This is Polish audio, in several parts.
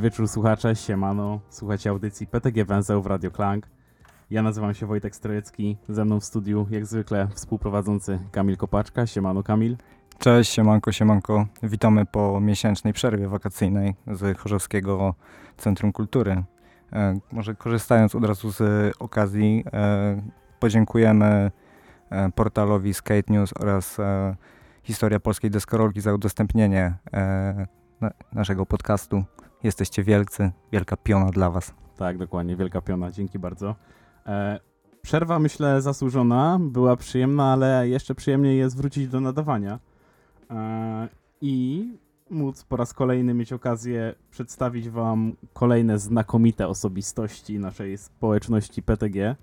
Wieczór słuchacze, siemano. Słuchajcie audycji PTG Węzeł w Radio Klang. Ja nazywam się Wojtek Strojecki, ze mną w studiu jak zwykle współprowadzący Kamil Kopaczka. Siemano Kamil. Cześć, siemanko, siemanko. Witamy po miesięcznej przerwie wakacyjnej z Chorzowskiego Centrum Kultury. E, może korzystając od razu z okazji, e, podziękujemy e, portalowi Skate News oraz e, Historia Polskiej Deskorolki za udostępnienie e, na, naszego podcastu. Jesteście wielcy, wielka piona dla was. Tak, dokładnie, wielka piona, dzięki bardzo. E, przerwa myślę zasłużona, była przyjemna, ale jeszcze przyjemniej jest wrócić do nadawania e, i móc po raz kolejny mieć okazję przedstawić wam kolejne znakomite osobistości naszej społeczności PTG. E,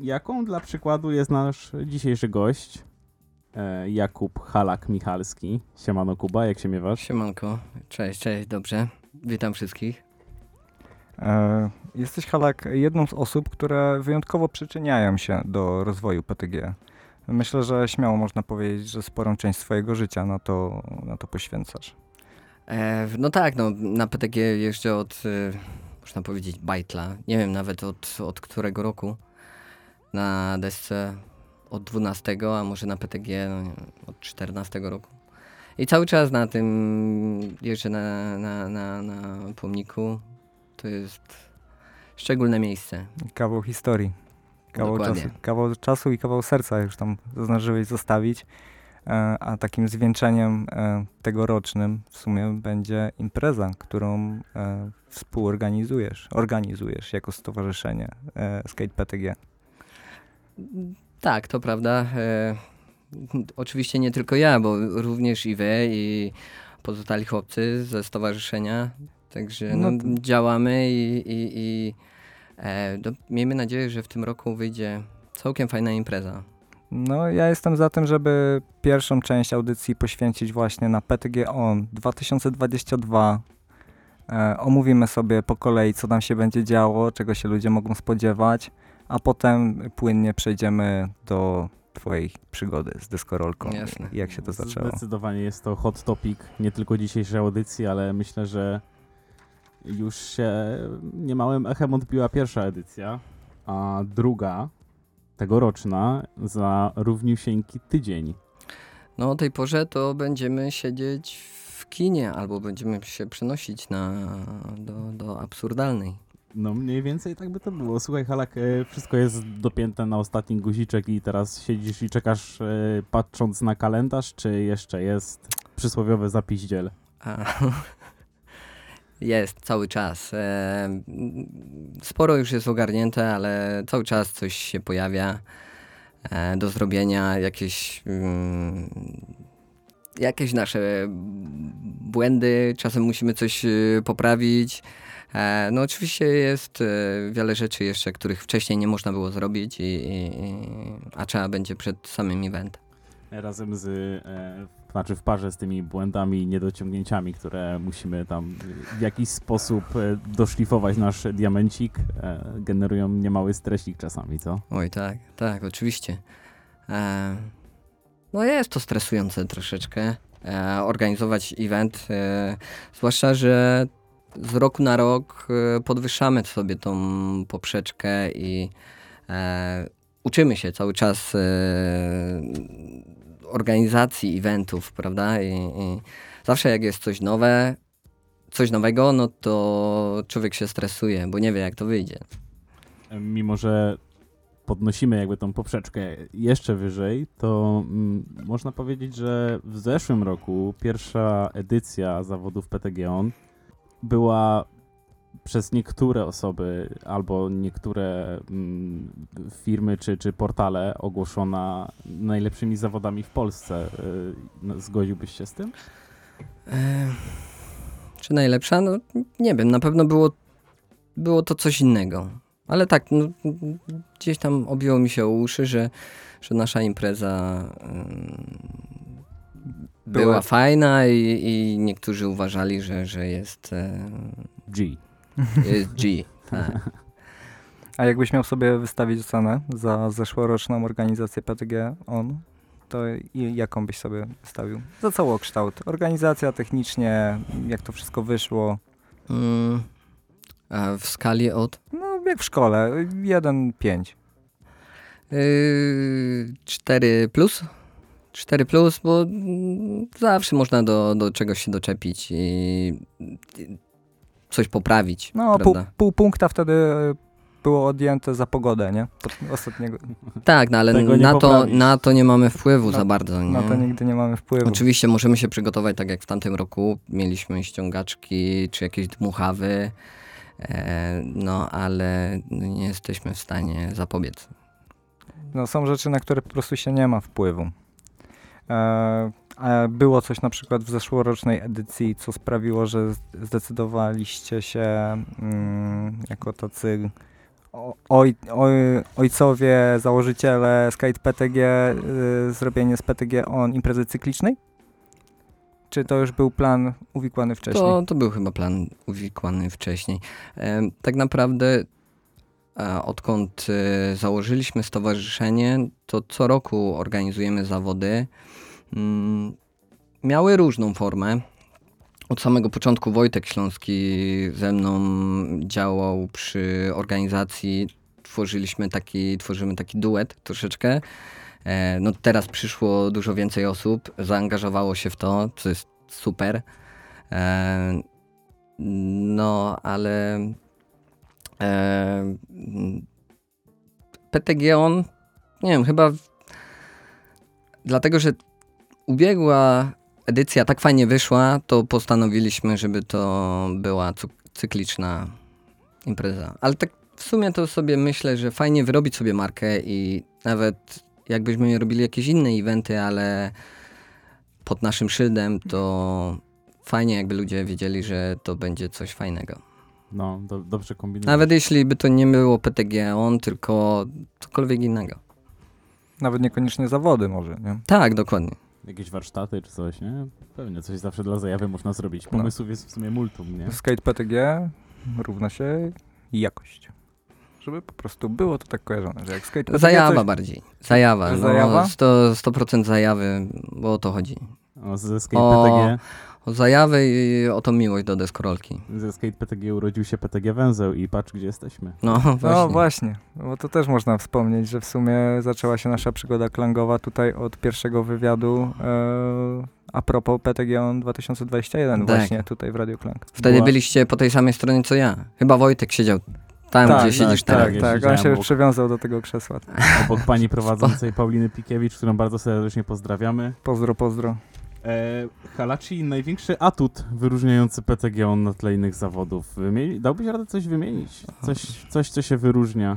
jaką dla przykładu jest nasz dzisiejszy gość, Jakub Halak-Michalski. Siemano Kuba, jak się miewasz? Siemanko, cześć, cześć, dobrze. Witam wszystkich. E, Jesteś, Halak, jedną z osób, które wyjątkowo przyczyniają się do rozwoju PTG. Myślę, że śmiało można powiedzieć, że sporą część swojego życia na to, na to poświęcasz. E, no tak, no, na PTG jeżdżę od, e, można powiedzieć, bajtla. Nie wiem nawet od, od którego roku. Na desce od 12, a może na PTG no, nie od 14 roku. I cały czas na tym jeżdżę na, na, na, na pomniku. To jest szczególne miejsce. Kawał historii. Kawał Dokładnie. czasu, kawał czasu i kawał serca już tam zdążyłeś zostawić. E, A takim zwieńczeniem e, tegorocznym w sumie będzie impreza, którą e, współorganizujesz, organizujesz jako stowarzyszenie Skate PTG. Tak, to prawda. E, oczywiście nie tylko ja, bo również i wy, i pozostali chłopcy ze stowarzyszenia. Także no, No to- działamy i, i, i e, do, miejmy nadzieję, że w tym roku wyjdzie całkiem fajna impreza. No, ja jestem za tym, żeby pierwszą część audycji poświęcić właśnie na PTG On 2022. E, omówimy sobie po kolei, co tam się będzie działo, czego się ludzie mogą spodziewać, a potem płynnie przejdziemy do Twojej przygody z deskorolką. Jasne. Jak się to zaczęło? Zdecydowanie jest to hot topic, nie tylko dzisiejszej audycji, ale myślę, że już się niemałym echem odbiła pierwsza edycja, a druga, tegoroczna, za równiusieńki tydzień. No o tej porze to będziemy siedzieć w kinie albo będziemy się przenosić na, do, do absurdalnej. No mniej więcej tak by to było. Słuchaj Halak, e, wszystko jest dopięte na ostatni guziczek i teraz siedzisz i czekasz e, patrząc na kalendarz, czy jeszcze jest przysłowiowy zapiździel? Jest cały czas. E, Sporo już jest ogarnięte, ale cały czas coś się pojawia do zrobienia, jakieś, mm, jakieś nasze błędy, czasem musimy coś e, poprawić. E, No oczywiście jest e, wiele rzeczy jeszcze, których wcześniej nie można było zrobić, i, i, a trzeba będzie przed samym eventem. Razem z, e, znaczy w parze z tymi błędami i niedociągnięciami, które musimy tam w jakiś sposób e, doszlifować nasz diamencik, e, generują niemały stresik czasami, co? Oj, tak, tak, oczywiście. E, no jest to stresujące troszeczkę e, organizować event, e, zwłaszcza, że z roku na rok e, podwyższamy sobie tą poprzeczkę i e, uczymy się cały czas e, organizacji eventów, prawda? I, I zawsze jak jest coś nowe, coś nowego, no to człowiek się stresuje, bo nie wie jak to wyjdzie. Mimo, że podnosimy jakby tą poprzeczkę jeszcze wyżej, to mm, można powiedzieć, że w zeszłym roku pierwsza edycja zawodów PTG On była przez niektóre osoby albo niektóre mm, firmy czy, czy portale ogłoszona najlepszymi zawodami w Polsce. Y, no, Zgodziłbyś się z tym? E, czy najlepsza? No nie wiem, na pewno było, było to coś innego. Ale tak, no, gdzieś tam obiło mi się o uszy, że, że nasza impreza ym, była, Była- fajna i, i niektórzy uważali, że, że jest, e, G. jest G. Tak. A jakbyś miał sobie wystawić ocenę za zeszłoroczną organizację PTG On, to jaką byś sobie wystawił? Za całokształt. Organizacja technicznie, jak to wszystko wyszło, Mm, w skali od No, jak w szkole, 1-5. yy, 4 plus. 4 plus, bo zawsze można do, do czegoś się doczepić i coś poprawić. No, pół, pół punkta wtedy e, było odjęte za pogodę, nie? Ostatniego, Tak, no ale na to, na to nie mamy wpływu Na- za bardzo. Nie? na to nigdy nie mamy wpływu. Oczywiście możemy się przygotować tak jak w tamtym roku. Mieliśmy ściągaczki czy jakieś dmuchawy, no ale nie jesteśmy w stanie zapobiec. No, są rzeczy, na które po prostu się nie ma wpływu. E, było coś na przykład w zeszłorocznej edycji, co sprawiło, że zdecydowaliście się mm, jako tacy oj, oj, ojcowie, założyciele Skate PTG y, zrobienie z PTG on imprezy cyklicznej? Czy to już był plan uwikłany wcześniej? To, to był chyba plan uwikłany wcześniej. Tak naprawdę odkąd e, założyliśmy stowarzyszenie, to co roku organizujemy zawody. Mm, miały różną formę. Od samego początku Wojtek Śląski ze mną działał przy organizacji. Tworzyliśmy taki, tworzymy taki duet troszeczkę. E, No teraz przyszło dużo więcej osób, zaangażowało się w to, co jest super. E, No, ale e, PTG on, nie wiem, chyba dlatego, że ubiegła edycja tak fajnie wyszła, to postanowiliśmy, żeby to była cykliczna impreza. Ale tak w sumie to sobie myślę, że fajnie wyrobić sobie markę i nawet jakbyśmy robili jakieś inne eventy, ale pod naszym szyldem, to fajnie jakby ludzie wiedzieli, że to będzie coś fajnego. No, do, dobrze kombinujesz. Nawet jeśli by to nie było PTG on, tylko cokolwiek innego. Nawet niekoniecznie zawody może, nie? Tak, dokładnie. Jakieś warsztaty czy coś, nie? Pewnie coś zawsze dla zajawy można zrobić. No. Pomysłów jest w sumie multum, nie? Skate PTG równa się jakość. Żeby po prostu było to tak kojarzone, że jak skate Zajawa coś, bardziej. Zajawa. No, zajawa? 100%, 100% zajawy, bo o to chodzi. O, ze Skate O. PTG, O zajawę i o tą miłość do deskorolki. ze Skate PTG urodził się PTG Węzeł i patrz gdzie jesteśmy. No właśnie. No właśnie, bo to też można wspomnieć, że w sumie zaczęła się nasza przygoda klangowa tutaj od pierwszego wywiadu e, a propos PTG on 2021 Tak. właśnie tutaj w Radio Klang. Wtedy Była- byliście po tej samej stronie co ja. Chyba Wojtek siedział tam, tak, gdzie siedzisz tak, teraz. tak, Ja tak, on się obok. przywiązał do tego krzesła. Obok pani prowadzącej Pauliny Pikiewicz, którą bardzo serdecznie pozdrawiamy. Pozdro, pozdro. E, Halachi, największy atut wyróżniający PTG on na tle innych zawodów. Wymieni- dałbyś radę coś wymienić? Coś, coś co się wyróżnia.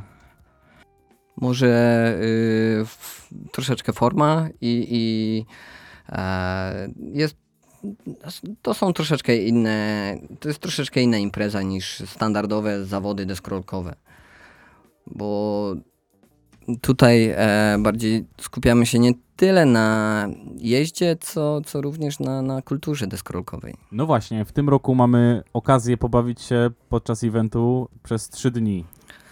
Może y, f, troszeczkę forma i, i e, jest to są troszeczkę inne, to jest troszeczkę inna impreza niż standardowe zawody deskorolkowe. Bo tutaj e, bardziej skupiamy się nie tyle na jeździe, co, co również na, na kulturze deskorolkowej. No właśnie, w tym roku mamy okazję pobawić się podczas eventu przez trzy dni.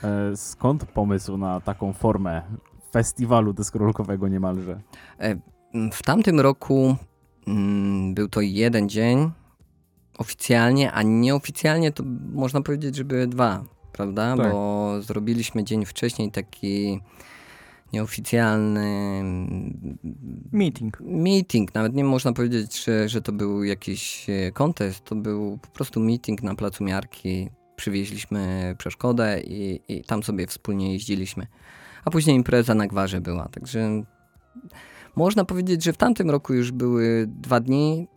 E, skąd pomysł na taką formę festiwalu deskorolkowego niemalże? W tamtym roku był to jeden dzień oficjalnie, a nieoficjalnie to można powiedzieć, że były dwa, prawda? Tak. Bo zrobiliśmy dzień wcześniej taki nieoficjalny mm, Meeting. meeting. Nawet nie można powiedzieć, że, że to był jakiś e, kontest, to był po prostu meeting na placu miarki. Przywieźliśmy przeszkodę i, i tam sobie wspólnie jeździliśmy. A później impreza na gwarze była, także można powiedzieć, że w tamtym roku już były dwa dni,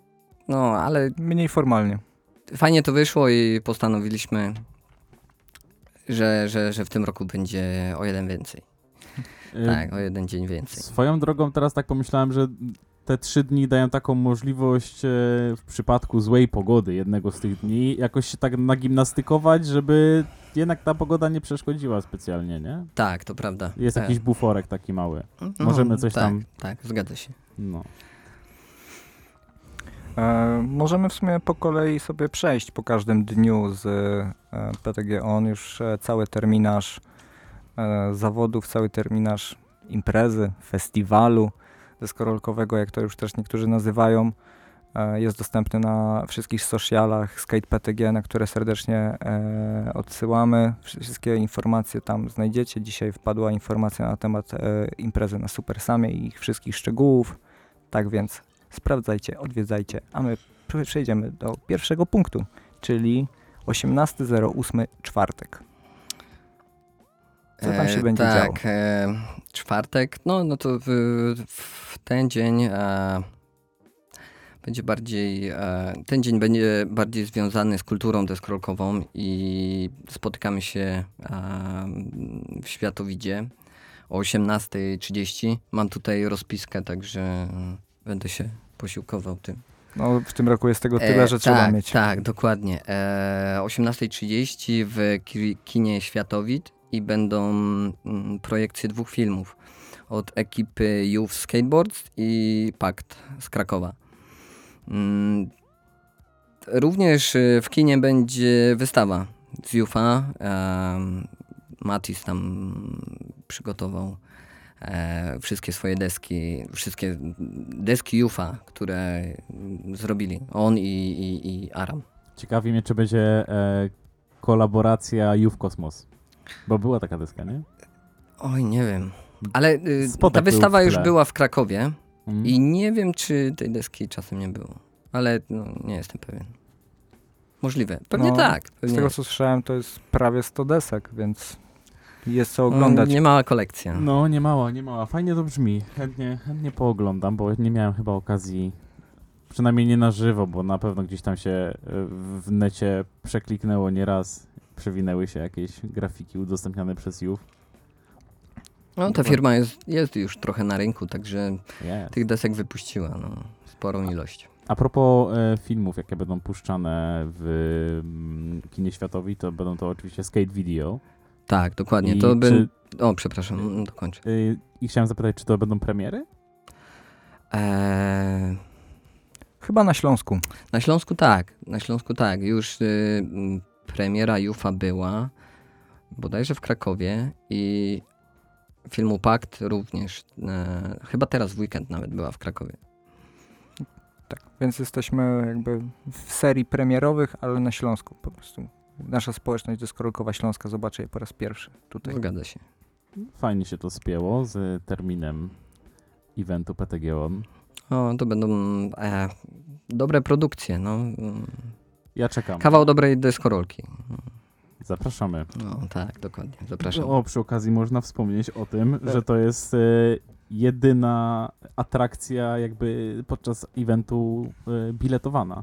no ale Mniej formalnie. fajnie to wyszło i postanowiliśmy, że, że, że w tym roku będzie o jeden więcej. E, Tak, o jeden dzień więcej. Swoją drogą teraz tak pomyślałem, że te trzy dni dają taką możliwość e, w przypadku złej pogody jednego z tych dni jakoś się tak nagimnastykować, żeby jednak ta pogoda nie przeszkodziła specjalnie, nie? Tak, to prawda. Jest tak. jakiś buforek taki mały. No, możemy coś tak, tam- Tak, zgadza się. No. E, możemy w sumie po kolei sobie przejść po każdym dniu z e, PTG On, już e, cały terminarz e, zawodów, cały terminarz imprezy, festiwalu deskorolkowego, jak to już też niektórzy nazywają. E, Jest dostępny na wszystkich socialach SkatePTG, na które serdecznie e, odsyłamy. Wszystkie informacje tam znajdziecie. Dzisiaj wpadła informacja na temat e, imprezy na Super Samie i ich wszystkich szczegółów. Tak więc sprawdzajcie, odwiedzajcie, a my pr- przejdziemy do pierwszego punktu, czyli 18.08 czwartek. Co tam się E, będzie tak, działo? E, czwartek, no, no to w, w ten dzień e, będzie bardziej, e, ten dzień będzie bardziej związany z kulturą deskorolkową i spotykamy się e, w Światowidzie o 18.30. Mam tutaj rozpiskę, także będę się posiłkował tym. No, w tym roku jest tego tyle, E, że trzeba tak, mieć. Tak, dokładnie. E, 18.30 w ki- kinie Światowid i będą mm, projekcje dwóch filmów od ekipy Youth Skateboards i Pakt z Krakowa. Mm, Również e, w kinie będzie wystawa z em, Matis tam przygotował e, wszystkie swoje deski, wszystkie deski UFA, które zrobili. On i, i, i Aram. Ciekawi mnie, czy będzie e, kolaboracja Youth Kosmos. Bo była taka deska, nie? Oj, nie wiem. Ale y, ta wystawa już była w Krakowie Mm. i nie wiem, czy tej deski czasem nie było. Ale no, nie jestem pewien. Możliwe. Pewnie No, tak. Z Pewnie. tego co słyszałem, to jest prawie 100 desek, więc jest co No, oglądać. Nie mała kolekcja. No, nie mała, nie mała. Fajnie to brzmi. Chętnie, chętnie pooglądam, bo nie miałem chyba okazji, przynajmniej nie na żywo, bo na pewno gdzieś tam się e, w necie przekliknęło nieraz. Przewinęły się jakieś grafiki udostępniane przez Youth. No, ta firma jest, jest już trochę na rynku, także Yes. tych desek wypuściła no, sporą ilość. A propos e, filmów, jakie będą puszczane w mm, kinie światowi, to będą to oczywiście skate video. Tak, dokładnie. I to czy, by... O, przepraszam, mm, dokończę. y, I chciałem zapytać, czy to będą premiery? Eee, Chyba na Śląsku. Na Śląsku tak, na Śląsku tak. Już y, m, premiera Jufa była, bodajże w Krakowie i filmu Pakt również. E, chyba teraz w weekend nawet była w Krakowie. Tak, więc jesteśmy jakby w serii premierowych, ale na Śląsku po prostu. Nasza społeczność deskorolkowa Śląska zobaczy je po raz pierwszy tutaj. Zgadza się. Fajnie się to spięło z terminem eventu PTG On. O, to będą e, dobre produkcje, no. Ja czekam. Kawał dobrej deskorolki. Zapraszamy. No tak, dokładnie. Zapraszam. O, przy okazji można wspomnieć o tym, że to jest e, jedyna atrakcja jakby podczas eventu e, biletowana.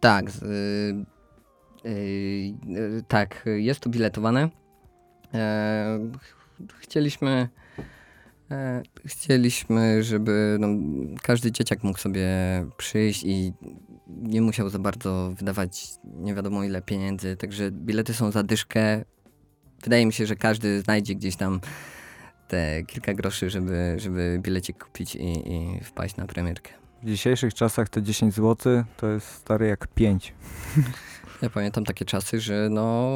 Tak, y, y, y, tak, jest to biletowane. Ch- chcieliśmy, chcieliśmy, żeby no, każdy dzieciak mógł sobie przyjść i nie musiał za bardzo wydawać nie wiadomo ile pieniędzy, także bilety są za dyszkę. Wydaje mi się, że każdy znajdzie gdzieś tam te kilka groszy, żeby, żeby bilecik kupić i, i wpaść na premierkę. W dzisiejszych czasach te 10 zł to jest stary jak 5. Ja pamiętam takie czasy, że no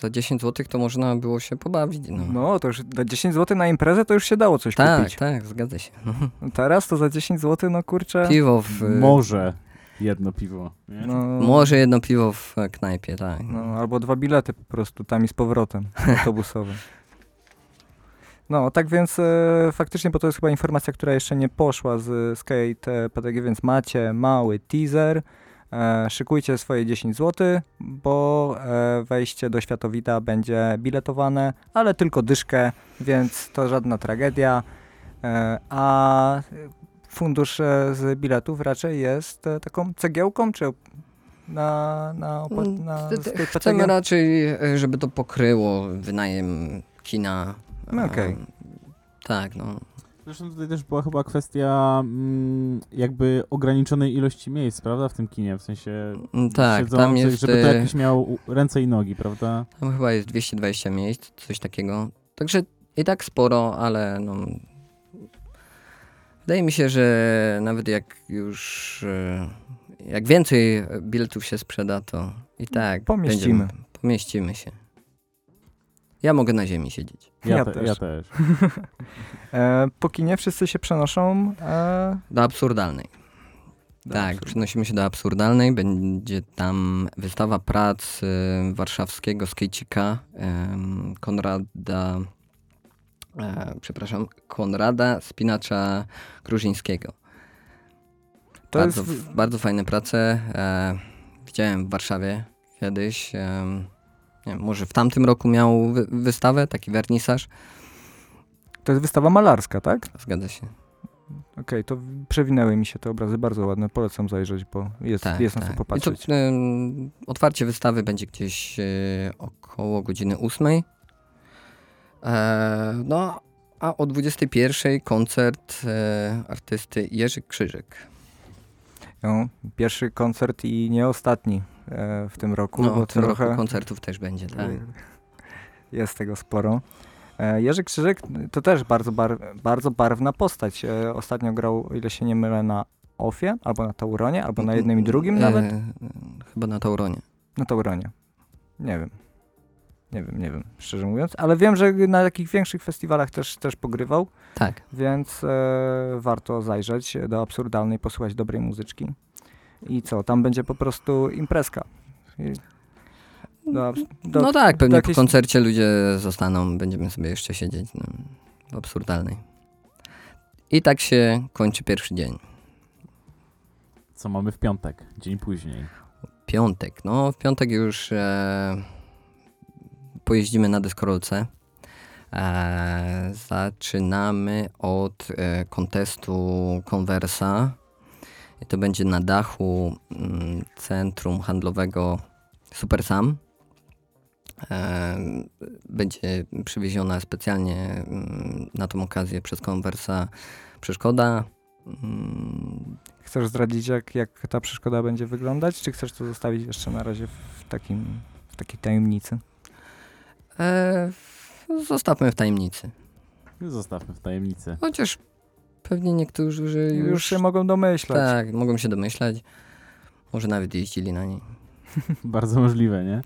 za 10 zł to można było się pobawić. No. No to już za 10 zł na imprezę to już się dało coś tak, kupić. tak, zgadza się. No. Teraz to za 10 zł, no kurczę. Piwo w... Może jedno piwo. Nie? No, Może jedno piwo w knajpie, tak. No, albo dwa bilety po prostu tam i z powrotem autobusowe. No, tak więc e, faktycznie, bo to jest chyba informacja, która jeszcze nie poszła z Skate PTG, więc macie mały teaser. E, szykujcie swoje 10 zł, bo e, wejście do Światowita będzie biletowane, ale tylko dyszkę, więc to żadna tragedia. E, a fundusz z biletów raczej jest taką cegiełką, czy na, na, opa- na Mm, Skate Chcemy raczej, żeby to pokryło wynajem kina. No, okej. Tak, no. Zresztą tutaj też była chyba kwestia mm, jakby ograniczonej ilości miejsc, prawda, w tym kinie, w sensie Mm, Tak, tam jest, żeby to jakieś miało u- ręce i nogi, prawda? tam chyba jest 220 miejsc, coś takiego. Także i tak sporo, ale no... Wydaje mi się, że nawet jak już... e, Jak więcej biletów się sprzeda, to i tak... Pomieścimy. Będziemy, pomieścimy się. Ja mogę na ziemi siedzieć. Ja, Ja te, też. ja też. E, po kinie wszyscy się przenoszą. E, Do absurdalnej. do Tak, absurdu. przenosimy się do absurdalnej. Będzie tam wystawa prac y, warszawskiego skejcika em, Konrada, e, przepraszam, Konrada Spinacza Gruzińskiego. To bardzo, jest, bardzo fajne prace. E, widziałem w Warszawie kiedyś. em, nie wiem, może w tamtym roku miał wy, wystawę, taki wernisaż. to jest wystawa malarska, tak? Zgadza się. Okej, to przewinęły mi się te obrazy, bardzo ładne, polecam zajrzeć, bo jest, Tak, jest na tak. co I popatrzeć. To, em, otwarcie wystawy będzie gdzieś e, około godziny 8. E, no, a o 21 koncert e, artysty Jerzy Krzyżyk. No, pierwszy koncert i nie ostatni e, w tym roku, No, bo w tym trochę roku koncertów też będzie, tak. jest tego sporo. E, Jerzy Krzyżyk to też bardzo, bar, bardzo barwna postać. E, ostatnio grał, o ile się nie mylę, na Ofie, albo na Tauronie, albo na jednym i drugim E, nawet. Chyba na Tauronie. Na Tauronie. Nie wiem. Nie wiem, nie wiem, szczerze mówiąc. Ale wiem, że na takich większych festiwalach też, też pogrywał, Tak. więc e, warto zajrzeć do absurdalnej, posłuchać dobrej muzyczki. I co, tam będzie po prostu imprezka. I do, do, no tak, pewnie jakieś- po koncercie ludzie zostaną, będziemy sobie jeszcze siedzieć no, w absurdalnej. I tak się kończy pierwszy dzień. Co mamy w piątek, dzień później. Piątek. No, w piątek już e, pojeździmy na deskorolce. E, zaczynamy od e, kontestu Conversa. I to będzie na dachu mm, centrum handlowego Super Sam. E, będzie przywieziona specjalnie mm, na tą okazję przez Conversa przeszkoda. Mm, Chcesz zdradzić, jak, jak ta przeszkoda będzie wyglądać, czy chcesz to zostawić jeszcze na razie w, takim, w takiej tajemnicy? E, zostawmy w tajemnicy. Zostawmy w tajemnicy. Chociaż pewnie niektórzy już, Już, się mogą domyślać. tak, mogą się domyślać. Może nawet jeździli na niej. Bardzo możliwe, nie?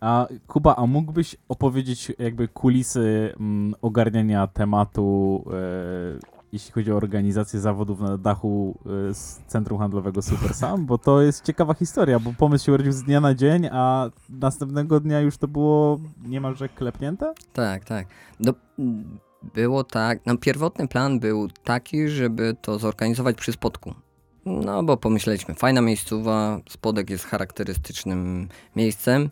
A Kuba, a mógłbyś opowiedzieć jakby kulisy mm, ogarniania tematu, e, jeśli chodzi o organizację zawodów na dachu e, z Centrum Handlowego Super Sam? Bo to jest ciekawa historia, bo pomysł się urodził z dnia na dzień, a następnego dnia już to było niemalże klepnięte? Tak, tak. Do, było tak, no pierwotny plan był taki, żeby to zorganizować przy spodku. No bo pomyśleliśmy, fajna miejscowa, spodek jest charakterystycznym miejscem.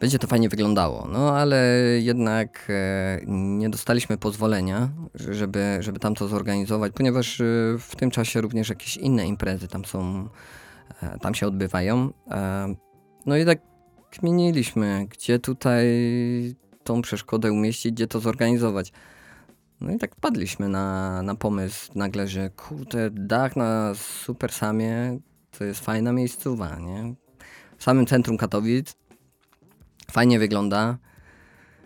Będzie to fajnie wyglądało, no ale jednak e, nie dostaliśmy pozwolenia, żeby, żeby tam to zorganizować, ponieważ e, w tym czasie również jakieś inne imprezy tam są, e, tam się odbywają. No i tak kminiliśmy, gdzie tutaj tą przeszkodę umieścić, gdzie to zorganizować. No i tak wpadliśmy na, na pomysł nagle, że kurde, dach na Super Samie to jest fajna miejscowa, nie? W samym centrum Katowic. Fajnie wygląda.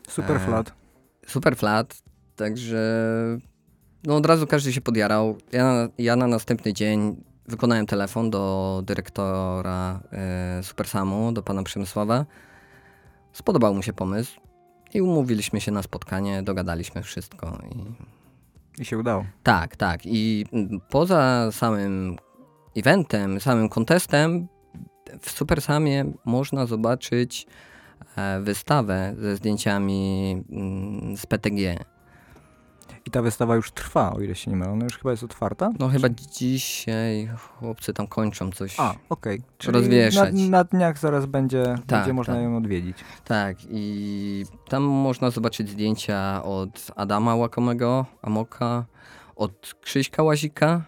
Super E, flat. Super flat, także no od razu każdy się podjarał. Ja, ja na następny dzień wykonałem telefon do dyrektora e, Supersamu, do pana Przemysława. Spodobał mu się pomysł i umówiliśmy się na spotkanie, dogadaliśmy wszystko. I... I się udało. Tak, tak. I poza samym eventem, samym kontestem, w Supersamie można zobaczyć wystawę ze zdjęciami mm, z PTG. I ta wystawa już trwa, o ile się nie mylę. Ona już chyba jest otwarta? No chyba dzisiaj chłopcy tam kończą coś. A, okej. Czyli Rozwieszać. Na, na dniach zaraz będzie, będzie Tak, można tak. ją odwiedzić. Tak, i tam można zobaczyć zdjęcia od Adama Łakomego, Amoka, od Krzyśka Łazika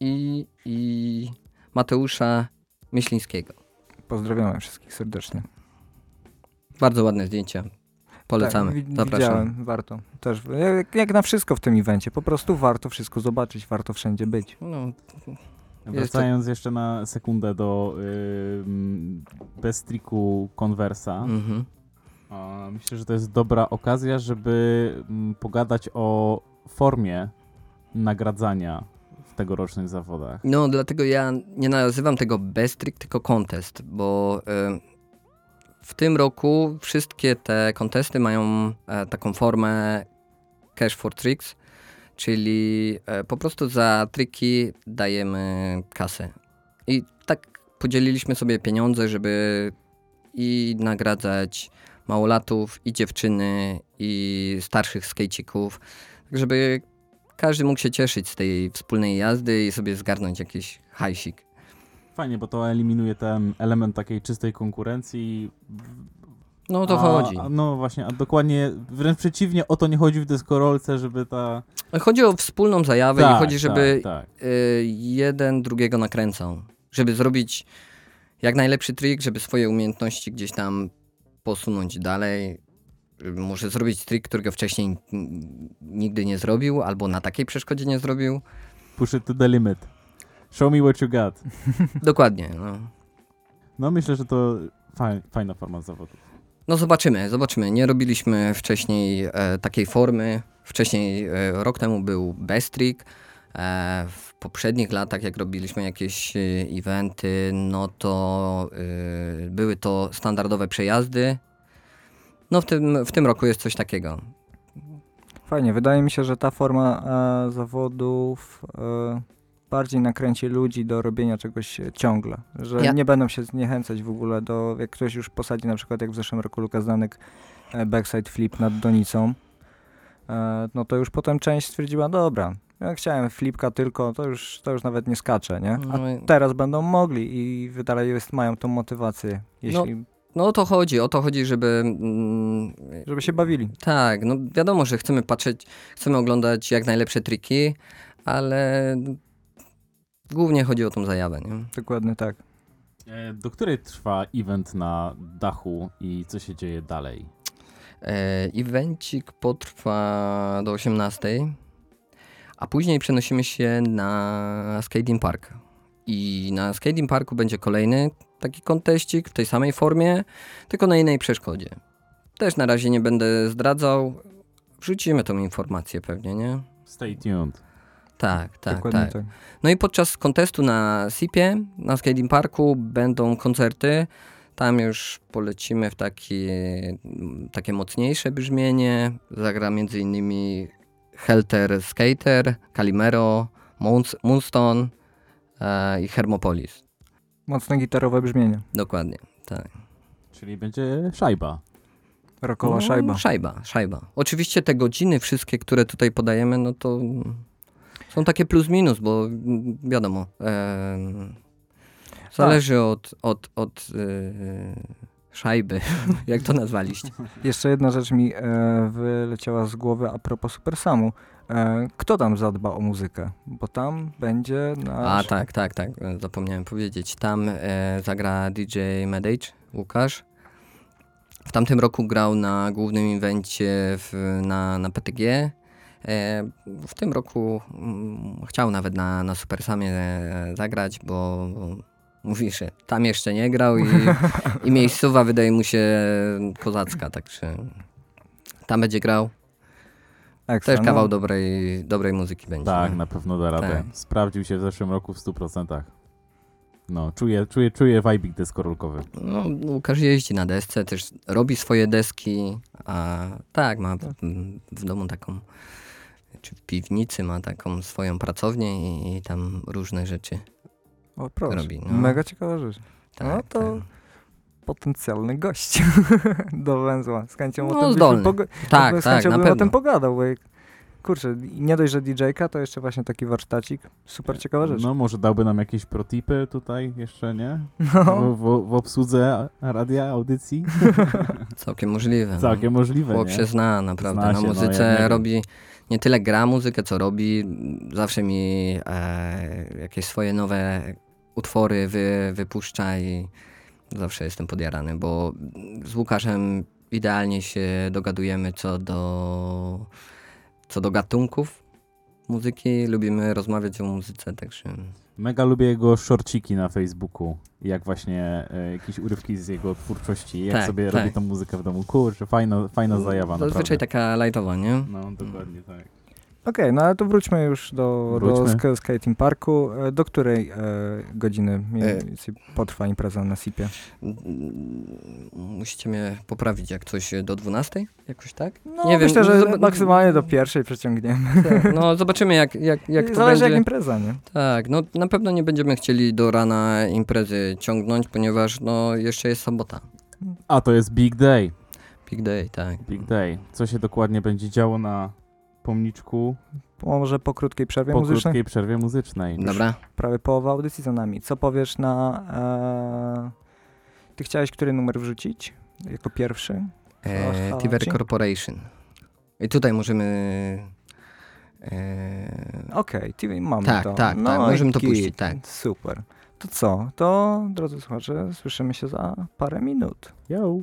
i, i Mateusza Myślińskiego. Pozdrawiamy wszystkich serdecznie. Bardzo ładne zdjęcia. Polecamy. Tak, Zapraszam. Widziałem, warto. Też, jak, jak na wszystko w tym evencie. Po prostu warto wszystko zobaczyć, warto wszędzie być. No, Wracając jeszcze na sekundę do y, bez triku Conversa. mhm. Myślę, że to jest dobra okazja, żeby pogadać o formie nagradzania w tegorocznych zawodach. no dlatego ja nie nazywam tego best trick, tylko contest, bo y, w tym roku wszystkie te kontesty mają e, taką formę cash for tricks, czyli e, po prostu za triki dajemy kasę. I tak podzieliliśmy sobie pieniądze, żeby i nagradzać małolatów, i dziewczyny, i starszych skejcików, tak żeby każdy mógł się cieszyć z tej wspólnej jazdy i sobie zgarnąć jakiś hajsik. Fajnie, bo to eliminuje ten element takiej czystej konkurencji. No o to a, chodzi. No właśnie, a dokładnie wręcz przeciwnie, o to nie chodzi w deskorolce, żeby ta... Chodzi o wspólną zajawę i chodzi, żeby Tak, tak. y, jeden drugiego nakręcał. Żeby zrobić jak najlepszy trik, żeby swoje umiejętności gdzieś tam posunąć dalej. Może zrobić trik, którego wcześniej nigdy nie zrobił, albo na takiej przeszkodzie nie zrobił. Push it to the limit. Show me what you got. Dokładnie. No, No myślę, że to faj, fajna forma zawodu. no zobaczymy, zobaczymy. Nie robiliśmy wcześniej e, takiej formy. Wcześniej, e, rok temu był best trick. E, w poprzednich latach, jak robiliśmy jakieś e, eventy, no to e, były to standardowe przejazdy. No w tym, w tym roku jest coś takiego. Fajnie, wydaje mi się, że ta forma e, zawodów e, bardziej nakręci ludzi do robienia czegoś e, ciągle. Że Ja- nie będą się zniechęcać w ogóle do, jak ktoś już posadzi na przykład jak w zeszłym roku Lukas Danek e, backside flip nad Donicą, e, no to już potem część stwierdziła, dobra, ja chciałem flipka tylko, to już, to już nawet nie skacze, nie? A No, teraz będą mogli i dalej jest, mają tą motywację, jeśli, no o to chodzi, o to chodzi, żeby... Mm, żeby się bawili. tak, no wiadomo, że chcemy patrzeć, chcemy oglądać jak najlepsze triki, ale głównie chodzi o tą zajawę, nie? Dokładnie tak. E, Do której trwa event na dachu i co się dzieje dalej? E, evencik potrwa do 18, a później przenosimy się na skating park. I na skating parku będzie kolejny taki konteścik w tej samej formie, tylko na innej przeszkodzie. Też na razie nie będę zdradzał. Wrzucimy tą informację pewnie, nie? Stay tuned. Tak, tak, Dokładnie tak. tak. No i podczas kontestu na SIP-ie, na skating parku będą koncerty. Tam już polecimy w takie, takie mocniejsze brzmienie. Zagra między innymi Helter Skater, Calimero, Moons- Moonstone e, i Hermopolis. Mocne gitarowe brzmienie. Dokładnie, tak. Czyli będzie szajba. Rokowa No, szajba. Szajba, szajba. Oczywiście te godziny wszystkie, które tutaj podajemy, no to są takie plus minus, bo wiadomo, zależy od, od, od yy, szajby, jak to nazwaliście. Jeszcze jedna rzecz mi e, wyleciała z głowy a propos Super Samu. E, kto tam zadba o muzykę? Bo tam będzie A nasz... tak, tak, tak, e, zapomniałem powiedzieć. Tam e, zagra DJ Medage, Łukasz. W tamtym roku grał na głównym evencie w, na, na PTG. E, w tym roku mm, chciał nawet na, na Super Samie e, zagrać, bo, bo mówi, że tam jeszcze nie grał i, i miejscowa wydaje mu się kozacka, także tam będzie grał. Ekstra, Też kawał no, dobrej, dobrej muzyki będzie. Tak, no. na pewno da radę. Tak. Sprawdził się w zeszłym roku w 100%. No, czuję, czuję, czuję vibik deskorolkowy. No, Łukasz jeździ na desce, też robi swoje deski, a tak, ma w, w domu taką, czy w piwnicy ma taką swoją pracownię i, i tam różne rzeczy O, proszę. robi. No, Mega ciekawa rzecz. tak, no to tak. Potencjalny gość do węzła. Z chęcią o No, tym byśmy zdolny. poga- Tak, z tak, chęcią na bym o tym pogadał, bo jak, kurczę, nie dość, że DJ-ka, to jeszcze właśnie taki warsztacik. Super ciekawa rzecz. No, może dałby nam jakieś protipy tutaj jeszcze, nie? No. W, w, obsłudze radia, audycji? Całkiem możliwe. no. Całkiem możliwe, Chłop nie? się zna naprawdę. Zna na się, no, muzyce wiem. robi, nie tyle gra muzykę, co robi. Zawsze mi e, jakieś swoje nowe utwory wy, wypuszcza i zawsze jestem podjarany, bo z Łukaszem idealnie się dogadujemy co do, co do gatunków muzyki. Lubimy rozmawiać o muzyce, także Mega lubię jego shortciki na Facebooku. Jak właśnie e, jakieś urywki z jego twórczości. Jak Tak, sobie tak. robi tą muzykę w domu. Kurczę, fajna, fajna zajawa, Zazwyczaj naprawdę. taka lightowa, nie? No, dokładnie tak. Okej, no ale to wróćmy już do, do Wróćmy. skating parku. E, Do której e, godziny E. potrwa impreza na SIP-ie? Mm, Musicie mnie poprawić jak coś do 12? Jakoś tak? No, Nie wiem, myślę, że zob- maksymalnie do pierwszej przeciągniemy. Tak, No zobaczymy jak, jak, jak to Zależy będzie. jak impreza, nie? Tak, no na pewno nie będziemy chcieli do rana imprezy ciągnąć, ponieważ no jeszcze jest sobota. A to jest Big Day. Big day, tak. Big Day. Co się dokładnie będzie działo na pomniczku Może po krótkiej przerwie po muzycznej? krótkiej przerwie muzycznej. Dobra. Prawie połowa audycji za nami. Co powiesz na... E... Ty chciałeś który numer wrzucić jako pierwszy? E, Tiver Corporation. I tutaj możemy... E, Okej, TV mamy Tak, to. tak, no tak, możemy to puścić, tak. Super. To co? To, drodzy słuchacze, słyszymy się za parę minut. Yo.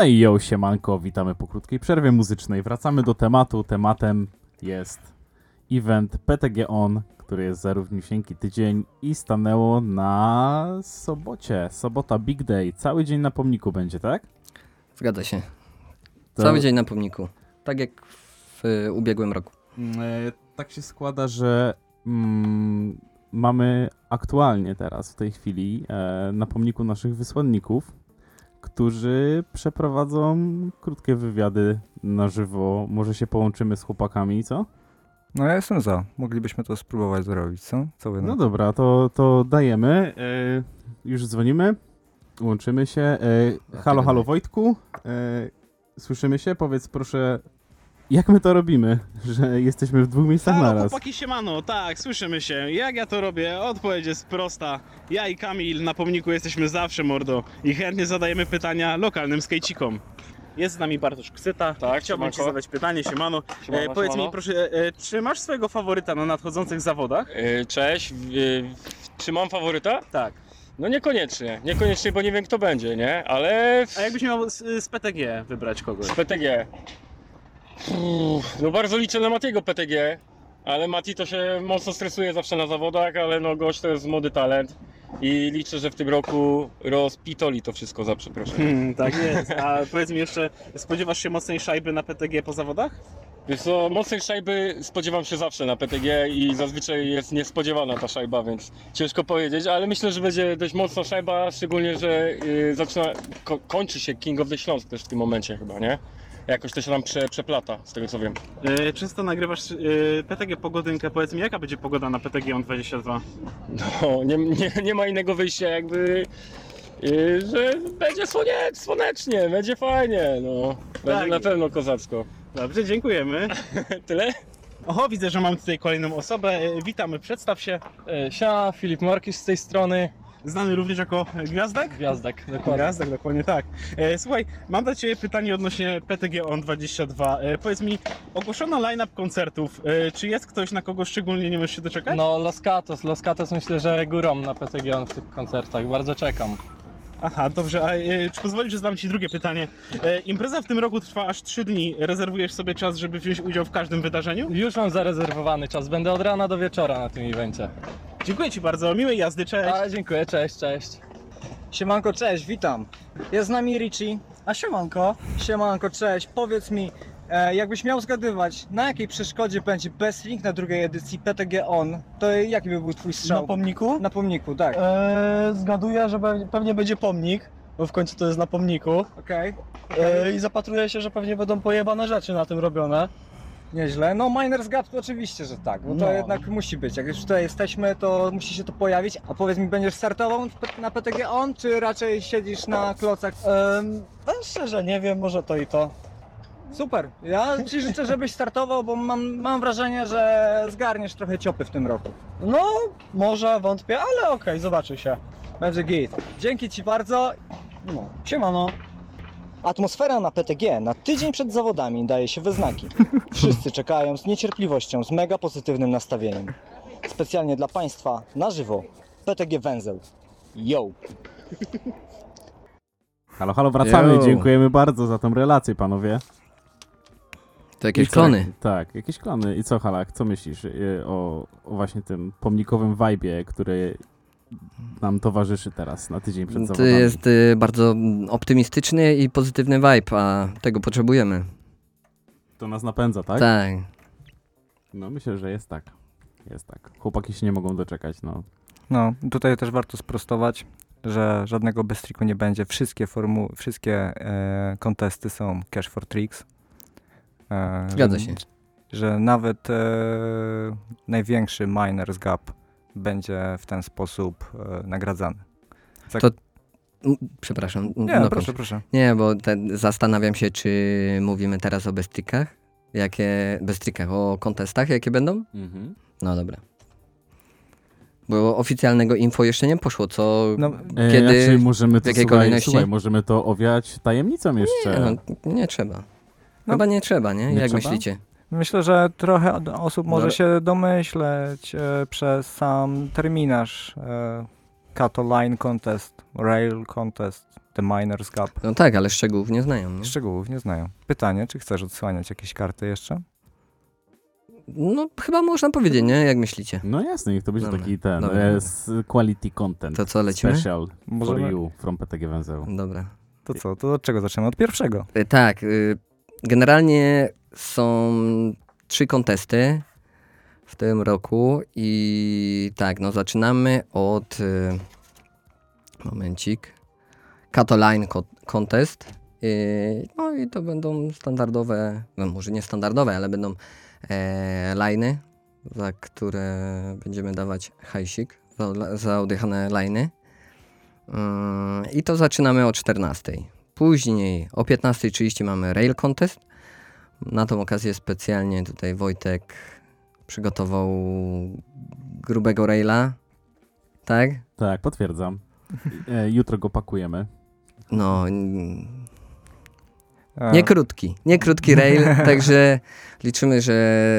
No i yo, siemanko, witamy po krótkiej przerwie muzycznej. Wracamy do tematu. Tematem jest event PTG On, który jest za równiusieńki tydzień i stanęło na sobocie. Sobota Big Day. Cały dzień na pomniku będzie, tak? Zgadza się. To- Cały dzień na pomniku. Tak jak w y, ubiegłym roku. E, tak się składa, że mm, mamy aktualnie teraz, w tej chwili, e, na pomniku naszych wysłanników, którzy przeprowadzą krótkie wywiady na żywo. Może się połączymy z chłopakami, co? No ja jestem za. Moglibyśmy to spróbować zrobić, co? Co No dobra, to, to dajemy. E, już dzwonimy. Łączymy się. E, halo, halo Wojtku. E, słyszymy się? Powiedz proszę, jak my to robimy, że jesteśmy w dwóch miejscach Halo naraz? chłopaki siemano, tak, słyszymy się. Jak ja to robię? Odpowiedź jest prosta. Ja i Kamil na pomniku jesteśmy zawsze mordo i chętnie zadajemy pytania lokalnym skejcikom. Jest z nami Bartosz Ksyta. Tak, Chciałbym ci siemanko. zadać pytanie, siemano. Siemano, E, powiedz siemano. mi proszę, e, czy masz swojego faworyta na nadchodzących zawodach? Yy, Cześć, yy, czy mam faworyta? Tak. No niekoniecznie, niekoniecznie, bo nie wiem kto będzie, nie? Ale A jakbyś miał z, z PTG wybrać kogoś? z PTG. No bardzo liczę na Matiego PTG, ale Mati to się mocno stresuje zawsze na zawodach, ale no gość to jest młody talent i liczę, że w tym roku rozpitoli to wszystko za przeproszeniem. Hmm, tak jest. A powiedz mi jeszcze, spodziewasz się mocnej szajby na PTG po zawodach? Wiesz co, mocnej szajby spodziewam się zawsze na PTG i zazwyczaj jest niespodziewana ta szajba, więc ciężko powiedzieć, ale myślę, że będzie dość mocna szajba, szczególnie, że yy, zaczyna, ko kończy się King of the Śląsk też w tym momencie chyba, nie? Jakoś to się tam prze, przeplata, z tego co wiem. E, często nagrywasz e, PTG pogodynkę. Powiedz mi, jaka będzie pogoda na PTG on 22? No, nie, nie, nie ma innego wyjścia jakby, yy, że będzie słonie, słonecznie, będzie fajnie, no. Będzie Tak. na pewno kozacko. Dobrze, dziękujemy. Tyle? Oho, widzę, że mam tutaj kolejną osobę. E, Witamy, przedstaw się. E, Siema, Filip Markisz z tej strony. Znany również jako Gwiazdek? Gwiazdek, dokładnie. Gwiazdek, dokładnie tak. E, słuchaj, mam do Ciebie pytanie odnośnie PTG ON 22. E, powiedz mi, ogłoszono line-up koncertów. E, czy jest ktoś, na kogo szczególnie nie możesz się doczekać? No, Los Catos. Los Catos myślę, że górą na PTG on w tych koncertach. Bardzo czekam. Aha, dobrze. A e, czy pozwolisz, że zadam Ci drugie pytanie? E, impreza w tym roku trwa aż 3 dni. Rezerwujesz sobie czas, żeby wziąć udział w każdym wydarzeniu? Już mam zarezerwowany czas. Będę od rana do wieczora na tym evencie. Dziękuję Ci bardzo. Miłej jazdy, cześć. A, dziękuję, cześć, cześć. Siemanko, cześć, witam. Jest z nami Richie. A siemanko. Siemanko, cześć. Powiedz mi, e, jakbyś miał zgadywać, na jakiej przeszkodzie będzie Best Link na drugiej edycji PTG On, to jaki by był twój strzał? Na pomniku? Na pomniku, tak. Eee, zgaduję, że pe- pewnie będzie pomnik, bo w końcu to jest na pomniku. Okej, Eee, I zapatruję się, że pewnie będą pojebane rzeczy na tym robione. nieźle. No Miners Gap to oczywiście, że tak, bo to No. jednak musi być. Jak już tutaj jesteśmy, to musi się to pojawić. A powiedz mi, będziesz startował w P- na PTG On, czy raczej siedzisz na klocach? Eee, szczerze, nie wiem, może to i to. Super. Ja Ci życzę, żebyś startował, bo mam, mam wrażenie, że zgarniesz trochę ciopy w tym roku. No, może, wątpię, ale okej, zobaczy się. Będzie git. Dzięki Ci bardzo. No, siemano. Atmosfera na PTG na tydzień przed zawodami daje się we znaki. Wszyscy czekają z niecierpliwością, z mega pozytywnym nastawieniem. Specjalnie dla Państwa, na żywo, PTG Węzeł. Yo! Halo, halo, wracamy. Yo. Dziękujemy bardzo za tą relację, panowie. To jakieś co? klony. Tak, jakieś klony. I co, Halak, co myślisz y, o, o właśnie tym pomnikowym vibe'ie, który nam towarzyszy teraz na tydzień przed To zawodami? jest y, bardzo optymistyczny i pozytywny vibe, a tego potrzebujemy. To nas napędza, tak? Tak. No myślę, że jest tak. Jest tak. Chłopaki się nie mogą doczekać, no. No, tutaj też warto sprostować, że żadnego bez triku nie będzie. Wszystkie formu, wszystkie e, kontesty są cash for tricks. E, Zgadza że- się. Że nawet e, największy miners gap będzie w ten sposób e, nagradzany. Za- To- Przepraszam. Nie, no proszę, proszę. Nie, bo te, zastanawiam się, czy mówimy teraz o bestrykach? Jakie bestrykach? O kontestach, jakie będą? Mhm. No dobra. Bo oficjalnego info jeszcze nie poszło, co... No, E, Kiedy- raczej możemy to, jakiej słuchaj, kolejności? słuchaj, możemy to owiać tajemnicą jeszcze. nie, no, nie trzeba. No. Chyba nie trzeba, nie? Nie Jak trzeba? myślicie? Myślę, że trochę osób może ale- się domyśleć e, przez sam terminarz e, Kato Line Contest, Rail Contest, The Miners Cup. No tak, ale szczegółów nie znają. Nie? Szczegółów nie znają. Pytanie, czy chcesz odsłaniać jakieś karty jeszcze? No chyba można powiedzieć, nie? Jak myślicie? No jasne, niech to będzie Dobra, taki ten dobra, e, s- quality content. To co, lecimy? Special for Możemy, you from PTG Węzeł. Dobra. to co, to od czego zaczynamy? Od pierwszego. Y, Tak, y, generalnie są trzy kontesty w tym roku i tak, no zaczynamy od y, momencik Catoline Co- Contest Y, no i to będą standardowe, no może nie standardowe, ale będą e, za które będziemy dawać hajsik za, za odjechane liny Mm, i to zaczynamy o 14. Później o 15.30 mamy Rail Contest. Na tą okazję specjalnie tutaj Wojtek przygotował grubego raila. Tak? Tak, potwierdzam. E, jutro go pakujemy. No, nie krótki, nie krótki rail, także liczymy, że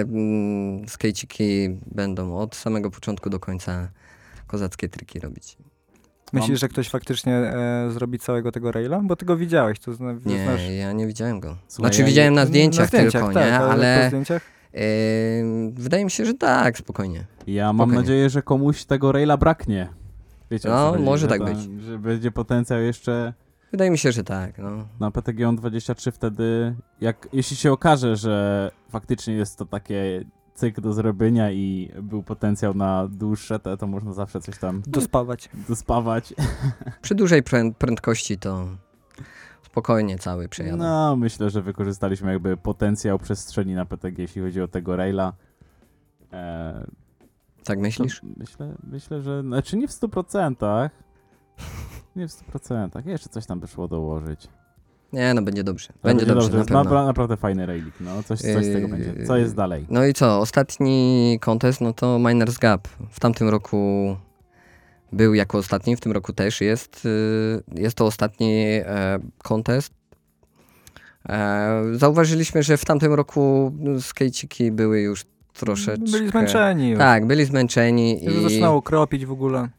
mm, skejciki będą od samego początku do końca kozackie triki robić. Myślisz, Mam- że ktoś faktycznie e, zrobi całego tego raila? Bo ty go widziałeś, to zna, Nie, znasz... ja nie widziałem go. Słuchaj, Znaczy ja- widziałem na zdjęciach, tylko, tak, nie? po Ale zdjęciach? Ym, wydaje mi się, że tak, spokojnie. Ja mam Spokojnie. nadzieję, że komuś tego raila braknie. Wiecie, No, chodzi, może że tak to- być. Że będzie potencjał jeszcze Wydaje mi się, że tak. No. na PTG on 23 wtedy, jak, jeśli się okaże, że faktycznie jest to takie cykl do zrobienia i był potencjał na dłuższe, to, to można zawsze coś tam Dospawać. dospawać. Przy dużej prę- prędkości to spokojnie cały przejadą. No, myślę, że wykorzystaliśmy jakby potencjał przestrzeni na PTG, jeśli chodzi o tego raila. E, Tak myślisz? myślę, myślę, że, znaczy nie w 100%, nie w 100%, jeszcze coś tam by szło dołożyć. Nie, no będzie dobrze. To Będzie dobrze, na jest pewno. napra- naprawdę fajny railik, no, coś, coś z tego Yy, będzie. Co jest dalej? No i co? Ostatni kontest, no to Miners Gap. W tamtym roku był jako ostatni, w tym roku też jest. y, Jest to ostatni e, kontest. E, Zauważyliśmy, że w tamtym roku skejciki były już troszeczkę... Byli zmęczeni już. Tak, byli zmęczeni Już i zaczynało kropić w ogóle.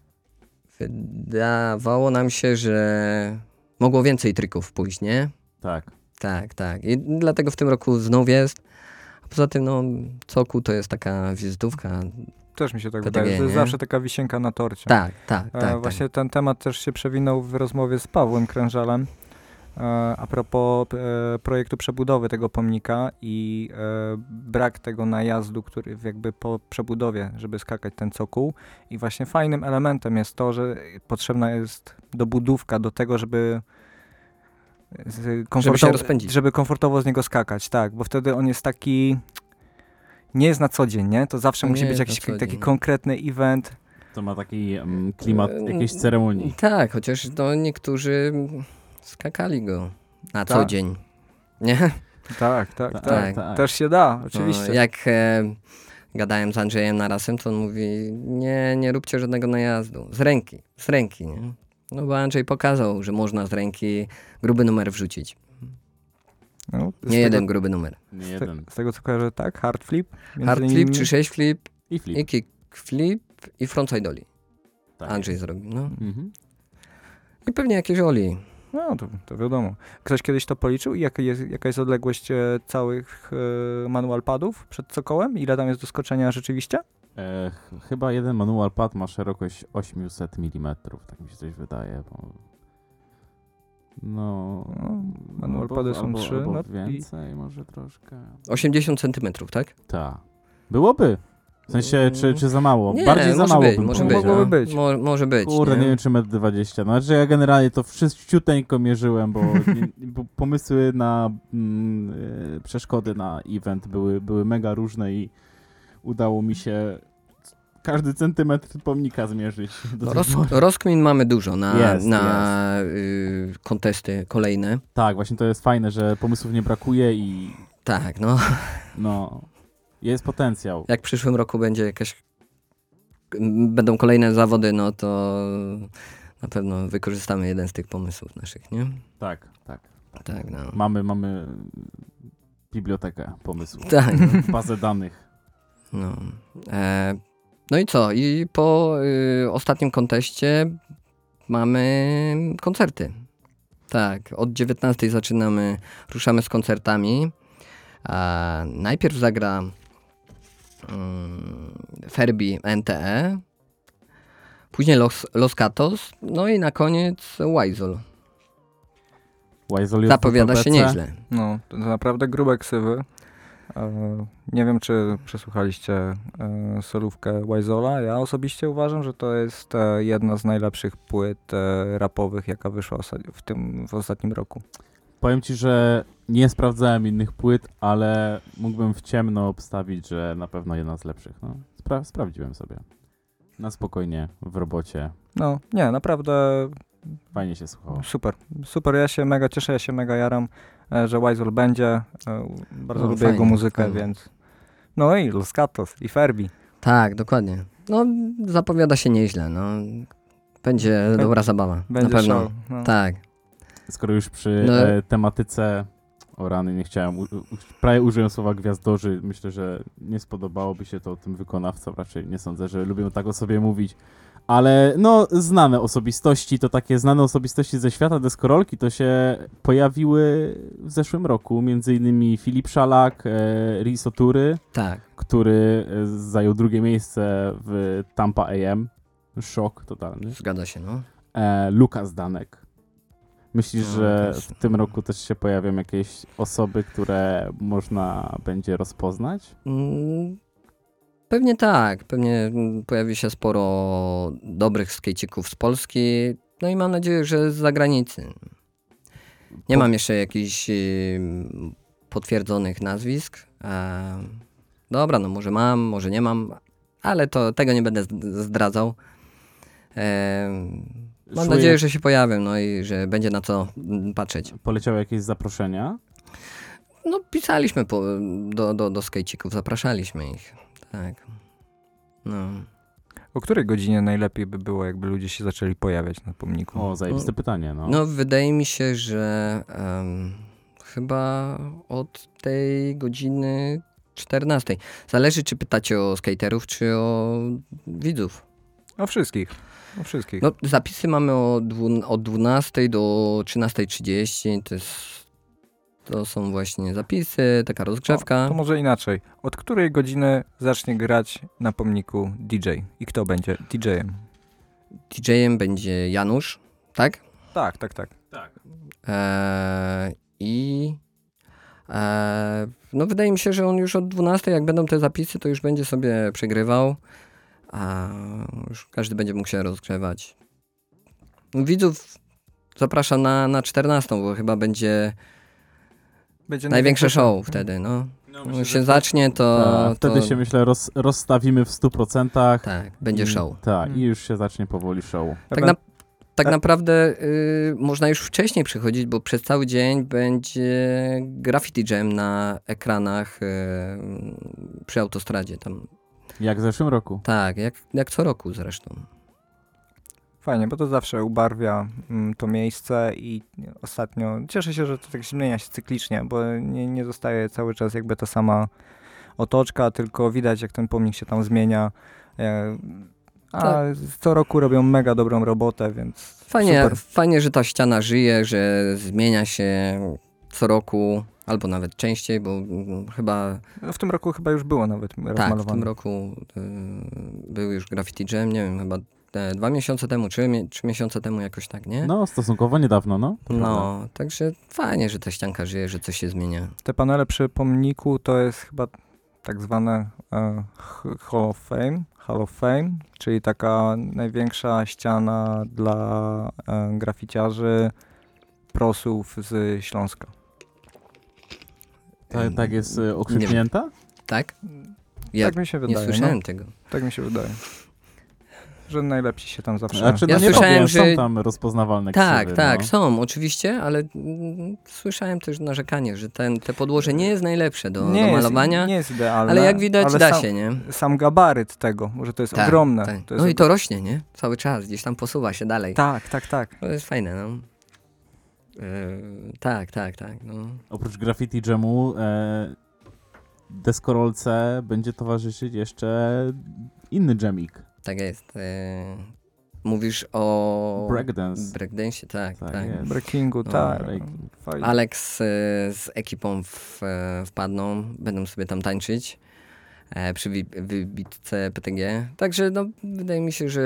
wydawało nam się, że mogło więcej trików pójść, nie? Tak. Tak, tak. I dlatego w tym roku znów jest. A poza tym, no, Coku to jest taka wizytówka. Też mi się tak PTG, wydaje. To jest nie? zawsze taka wisienka na torcie. Tak, tak, E, tak. Właśnie ten temat też się przewinął w rozmowie z Pawłem Krężalem e, a propos e, projektu przebudowy tego pomnika i e, brak tego najazdu, który jakby po przebudowie, żeby skakać ten cokół. I właśnie fajnym elementem jest to, że potrzebna jest dobudówka do tego, żeby komfortowo, rozpędzić. żeby komfortowo z niego skakać, tak, bo wtedy on jest taki nie jest na co dzień, nie? To zawsze To musi nie być jakiś taki konkretny event. To ma taki mm, klimat E, jakiejś ceremonii. Tak, chociaż to niektórzy skakali go na co Tak. dzień. Nie? Tak, tak, Tak, tak. tak. Też się da, oczywiście. No, jak e, gadałem z Andrzejem Narasem, to on mówi, nie, nie róbcie żadnego najazdu. Z ręki, z ręki, nie? No bo Andrzej pokazał, że można z ręki gruby numer wrzucić. No, Nie tego, jeden gruby numer. Nie z, te, jeden. z tego co kojarzę, tak, hard flip. Hard flip, innymi. czy 6 flip, I flip. i kick flip i frontside ollie. Tak Andrzej zrobił, no. Mhm. I pewnie jakieś oli. No, to, to wiadomo. Ktoś kiedyś to policzył i jaka jest, jaka jest odległość e, całych e, manual padów przed cokołem? Ile tam jest do skoczenia rzeczywiście? E, ch- chyba jeden manual pad ma szerokość 800 mm, tak mi się coś wydaje. Bo... No, No, manual albo- pady są albo, trzy, albo no i- więcej, może troszkę. 80 centymetrów, tak? Tak. Byłoby. W sensie, czy, czy za mało? Nie, Bardziej za mało być, bym może być. powiedział. No. być. Mo, może być. Kurde, nie nie? wiem czy metr 20. No, znaczy ja generalnie to wszyściuteńko mierzyłem, bo, nie, bo pomysły na mm, y, przeszkody na event były, były mega różne i udało mi się każdy centymetr pomnika zmierzyć. Do No, roz, rozkmin mamy dużo na, Jest, na y, kontesty kolejne. Tak, właśnie to jest fajne, że pomysłów nie brakuje i Tak, no. no, jest potencjał. Jak w przyszłym roku będzie jakaś. Będą kolejne zawody, no to na pewno wykorzystamy jeden z tych pomysłów naszych, nie? Tak, tak. Tak, no. Mamy, mamy bibliotekę pomysłów, Tak, bazę danych. no. E, No i co? I po y, ostatnim konteście mamy koncerty. Tak, od 19 zaczynamy, ruszamy z koncertami. A najpierw zagra Ferbi NTE, później Los, Los Catos, no i na koniec Wizol. Wizol jest Zapowiada się nieźle. No, to naprawdę grube ksywy. E, Nie wiem, czy przesłuchaliście e, solówkę Wizola. Ja osobiście uważam, że to jest e, jedna z najlepszych płyt e, rapowych, jaka wyszła w tym w ostatnim roku. Powiem ci, że nie sprawdzałem innych płyt, ale mógłbym w ciemno obstawić, że na pewno jedna z lepszych. No, spra- sprawdziłem sobie. Na spokojnie, w robocie. No, nie, naprawdę Fajnie się słuchało. super. Super, ja się mega cieszę, ja się mega jaram, e, że Wizol będzie. E, Bardzo No, lubię fajnie, jego muzykę, fajnie. więc... No i Los Gatos i Ferbi. Tak, dokładnie. No, zapowiada się nieźle. No. Będzie Bę- dobra zabawa. Będzie na pewno. show. No. Tak. Skoro już przy No. e, tematyce o rany nie chciałem, u, prawie użyłem słowa gwiazdorzy. Myślę, że nie spodobałoby się to tym wykonawcom. Raczej nie sądzę, że lubią tak o sobie mówić. Ale no, znane osobistości, to takie znane osobistości ze świata deskorolki, to się pojawiły w zeszłym roku. Między innymi Filip Szalak, e, Riso Tury, Tak. który e, zajął drugie miejsce w Tampa AM. Szok totalny. Zgadza się, no. E, Lukas Danek. Myślisz, No, że też. w tym roku też się pojawią jakieś osoby, które można będzie rozpoznać? Mm, Pewnie tak. Pewnie mm, pojawi się sporo dobrych skejcików z Polski. No i mam nadzieję, że z zagranicy. Nie mam jeszcze jakichś ym, potwierdzonych nazwisk. E, dobra, no może mam, może nie mam, ale to tego nie będę zd- zdradzał. Mam Szły- nadzieję, że się pojawią, no i że będzie na co patrzeć. Poleciały jakieś zaproszenia? No pisaliśmy po, do, do, do skejcików, zapraszaliśmy ich. Tak. No. O której godzinie najlepiej by było, jakby ludzie się zaczęli pojawiać na pomniku? O, zajebiste pytanie, no. No, wydaje mi się, że em, chyba od tej godziny 14. Zależy, czy pytacie o skaterów, czy o widzów. O wszystkich. O wszystkich. No, zapisy mamy od 12 do 13.30. To, jest, to są właśnie zapisy, taka rozgrzewka. O, to może inaczej. Od której godziny zacznie grać na pomniku DJ? I kto będzie DJ-em? DJ-em będzie Janusz, tak? Tak, tak, tak. Eee, I eee, no wydaje mi się, że on już od 12, jak będą te zapisy, to już będzie sobie przegrywał, a już każdy będzie mógł się rozgrzewać. Widzów zapraszam na, na 14, bo chyba będzie Będzie największe show wtedy, no. Jak się zacznie, to, Ta, wtedy to się, myślę, roz, rozstawimy w 100%. tak, będzie show. Tak, Mm. i już się zacznie powoli show. Tak, na, tak e- naprawdę y, można już wcześniej przychodzić, bo przez cały dzień będzie graffiti jam na ekranach y, przy autostradzie. Tam. Jak w zeszłym roku. Tak, jak, jak co roku zresztą. Fajnie, bo to zawsze ubarwia mm, to miejsce i ostatnio cieszę się, że to tak zmienia się cyklicznie, bo nie, nie zostaje cały czas jakby ta sama otoczka, tylko widać jak ten pomnik się tam zmienia. E, A Tak. co roku robią mega dobrą robotę, więc Fajnie, super. fajnie, że ta ściana żyje, że zmienia się co roku, albo nawet częściej, bo mm, chyba No, w tym roku chyba już było nawet tak, w tym roku y, był już graffiti jam, nie wiem, chyba dwa miesiące temu, trzy, trzy miesiące temu jakoś tak, nie? No, stosunkowo niedawno, no. to prawda. No, także fajnie, że ta ścianka żyje, że coś się zmienia. Te panele przy pomniku to jest chyba tak zwane e, Hall of Fame, Hall of Fame, czyli taka największa ściana dla e, graficiarzy, prosów z Śląska. Tak, tak jest y, okrzyknięta? Tak? Ja tak mi się nie wydaje. słyszałem no, tego. tak mi się wydaje. Że najlepsi się tam zawsze... Znaczy, no Ja nie słyszałem, powiem, że- są tam rozpoznawalne Tak, ksywy, tak, no. są oczywiście, ale mm, słyszałem też narzekanie, że ten, te podłoże nie jest najlepsze do, do jest- malowania, nie jest idealne. ale jak widać ale da sam, się, nie? Sam gabaryt tego, że to jest Tak, ogromne. tak. To jest No i to rośnie, nie? Cały czas, gdzieś tam posuwa się dalej. Tak, tak, tak. To jest fajne, no. Yy, tak, tak, tak. No. Oprócz graffiti jamu e, deskorolce będzie towarzyszyć jeszcze inny jamik. Tak jest. E, mówisz o... Breakdance. Breakdance, tak, Tak tak. Breakingu, No, tak. breaking. Alex e, z ekipą w, e, wpadną, będą sobie tam tańczyć e, przy wi- wybitce PTG. Także no, wydaje mi się, że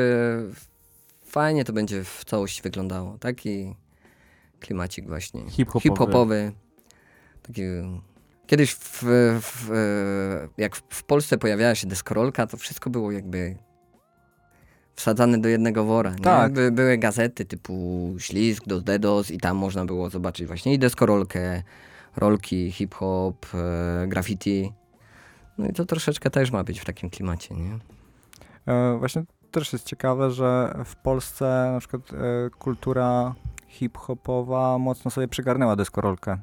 fajnie to będzie w całości wyglądało. Taki klimacik właśnie Hip-hopowy. hip-hopowy. Taki, kiedyś w, w, jak w Polsce pojawiała się deskorolka, to wszystko było jakby wsadzane do jednego wora. Tak. By, były gazety typu Ślizg, Dos Dedos i tam można było zobaczyć właśnie i deskorolkę, rolki, hip-hop, e, graffiti. No i to troszeczkę też ma być w takim klimacie, nie? E, właśnie też jest ciekawe, że w Polsce na przykład e, kultura hip-hopowa mocno sobie przygarnęła deskorolkę.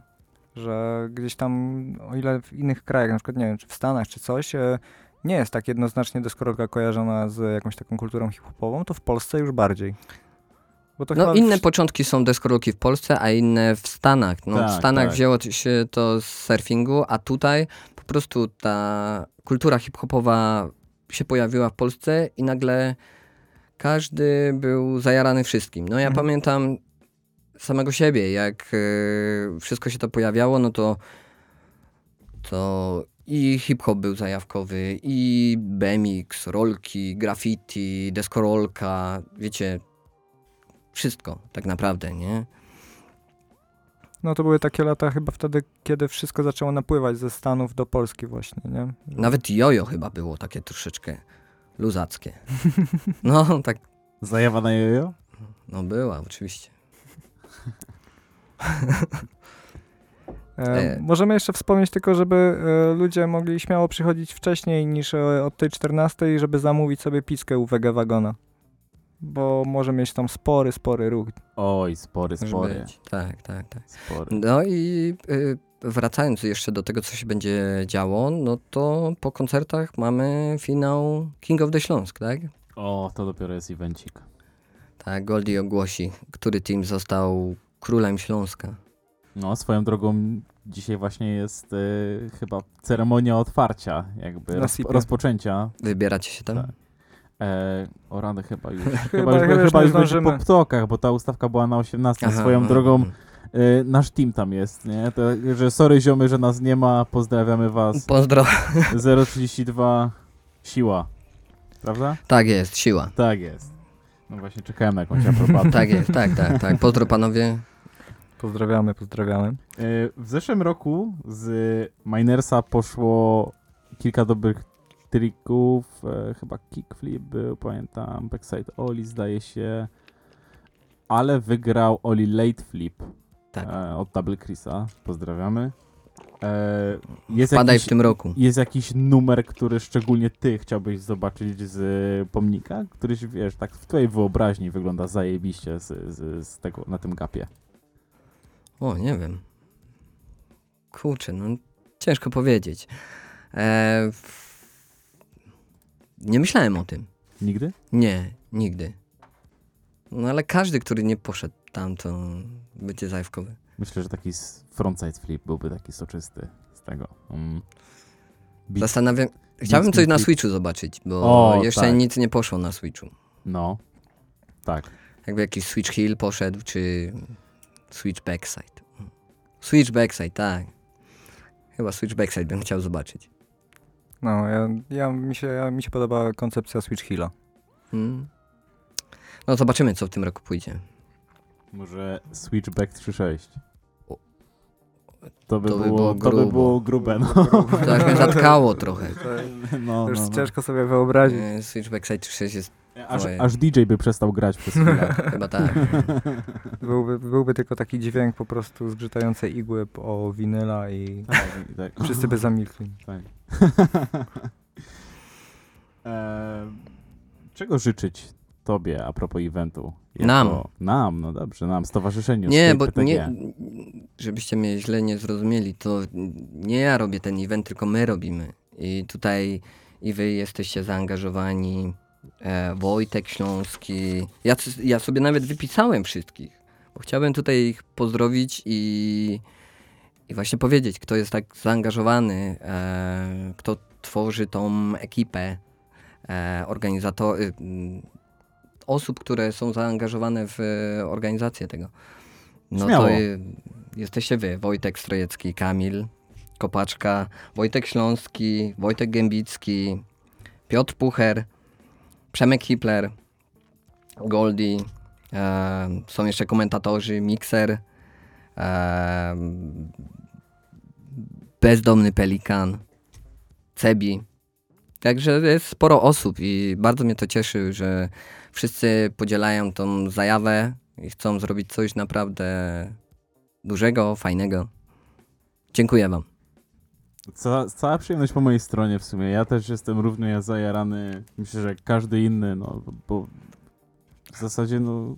Że gdzieś tam, o ile w innych krajach, na przykład nie wiem, czy w Stanach, czy coś, e, nie jest tak jednoznacznie deskorolka kojarzona z jakąś taką kulturą hip-hopową, to w Polsce już bardziej. Bo to No inne wsz- początki są deskorolki w Polsce, a inne w Stanach. No, w Tak, Stanach tak. wzięło się to z surfingu, a tutaj po prostu ta kultura hip-hopowa się pojawiła w Polsce i nagle każdy był zajarany wszystkim. No ja Mhm. pamiętam samego siebie, jak e, wszystko się to pojawiało, no to to i hip-hop był zajawkowy, i BMX, rolki, graffiti, deskorolka, wiecie, wszystko tak naprawdę, nie? No to były takie lata chyba wtedy, kiedy wszystko zaczęło napływać ze Stanów do Polski właśnie, nie? Nawet jojo chyba było takie troszeczkę luzackie. No, tak, Zajawa na jojo? no była oczywiście. E, E. Możemy jeszcze wspomnieć tylko, żeby e, ludzie mogli śmiało przychodzić wcześniej niż e, od tej 14, żeby zamówić sobie pizzkę u Wege Wagona. Bo może mieć tam spory, spory ruch. Oj, spory, spory. być. Tak, tak, tak. spory. No i y, wracając jeszcze do tego, co się będzie działo, no to po koncertach mamy finał King of the Śląsk, tak? O, to dopiero jest evencik. Tak, Goldie ogłosi, który team został królem Śląska. No, swoją drogą dzisiaj właśnie jest y, chyba ceremonia otwarcia, jakby roz, rozpoczęcia. Wybieracie się tam? Tak. E, o rany chyba już. Chyba- chyba już, chyba już chyba już będzie po ptokach, bo ta ustawka była na 18. Aha, swoją aha, drogą y, nasz team tam jest, nie? To, że sorry ziomy, że nas nie ma, pozdrawiamy was. Pozdro. 032 siła. Prawda? Tak jest, siła. Tak jest. No właśnie czekałem na jakąś aprobatę. Tak jest, tak, tak, tak. Pozdro panowie. Pozdrawiamy, pozdrawiamy. E, W zeszłym roku z Minersa poszło kilka dobrych trików, e, chyba kickflip był, pamiętam, backside Oli zdaje się, ale wygrał Oli late flip Tak. e, od Double Chrisa, pozdrawiamy. Jest, Wpadaj jakiś, w tym roku. jest jakiś numer, który szczególnie ty chciałbyś zobaczyć z pomnika, któryś, wiesz, tak w twojej wyobraźni wygląda zajebiście z, z, z tego, na tym gapie. O, nie wiem. Kurczę, no ciężko powiedzieć. E, nie myślałem o tym. Nigdy? Nie, nigdy. No ale każdy, który nie poszedł tam, to będzie zajawkowy. Myślę, że taki frontside flip byłby taki soczysty z tego. Mm. Beat- Zastanawiam... Chciałbym coś na. Switchu zobaczyć, bo O, jeszcze tak. nic nie poszło na Switchu. No, tak. Jakby jakiś Switch Hill poszedł, czy Switch Backside. Switch Backside, tak. Chyba Switch Backside bym chciał zobaczyć. No, ja, ja, mi, się, ja, mi się podoba koncepcja Switch Hilla. Hmm. No zobaczymy, co w tym roku pójdzie. Może Switchback 3.6. O. To by, To by było, było to by było grube, no. To tak mnie zatkało trochę. no, Już no, no. ciężko sobie wyobrazić. E, Switch Backside 6 jest Aż, aż DJ by przestał grać przez chwilę. chyba tak. Byłby, byłby tylko taki dźwięk po prostu zgrzytającej igły o winyla i tak, i tak. wszyscy by zamilkli. Tak. e, czego życzyć tobie a propos eventu? Nam. Nam, no dobrze, nam, stowarzyszeniu. Nie, bo PTG. nie, żebyście mnie źle nie zrozumieli, to nie ja robię ten event, tylko my robimy. I tutaj i wy jesteście zaangażowani, e, Wojtek Śląski. Ja, ja sobie nawet wypisałem wszystkich, bo chciałbym tutaj ich pozdrowić i, i właśnie powiedzieć, kto jest tak zaangażowany, e, kto tworzy tą ekipę e, organizator, mm, osób, które są zaangażowane w e, organizację tego. No Śmiało. to jesteście wy, Wojtek Strojecki, Kamil Kopaczka, Wojtek Śląski, Wojtek Gębicki, Piotr Pucher, Przemek Hipler, Goldie, e, są jeszcze komentatorzy, Mixer, e, Bezdomny Pelikan, Cebi. Także jest sporo osób i bardzo mnie to cieszy, że wszyscy podzielają tą zajawę i chcą zrobić coś naprawdę dużego, fajnego. Dziękuję wam. Ca cała przyjemność po mojej stronie w sumie. Ja też jestem równie zajarany, myślę, że jak każdy inny, no bo w zasadzie no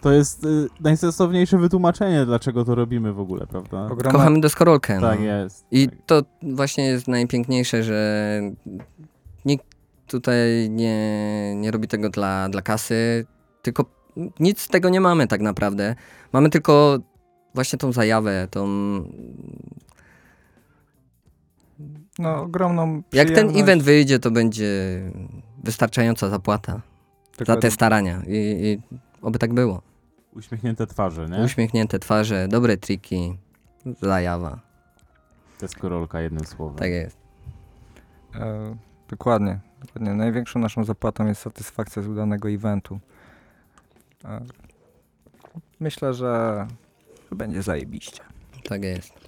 to jest y, najsensowniejsze wytłumaczenie, dlaczego to robimy w ogóle, prawda? Ogromna, Kochamy deskorolkę. Tak no. jest. I tak. to właśnie jest najpiękniejsze, że nikt tutaj nie, nie robi tego dla, dla kasy, tylko nic z tego nie mamy tak naprawdę. Mamy tylko właśnie tą zajawę, tą... no, ogromną Jak ten event wyjdzie, to będzie wystarczająca zapłata za te starania i, i oby tak było. Uśmiechnięte twarze, nie? Uśmiechnięte twarze, dobre triki, zajawa. Deskorolka jednym słowem. Tak jest. E, dokładnie, dokładnie. Największą naszą zapłatą jest satysfakcja z udanego eventu. E, myślę, że będzie zajebiście. Tak jest.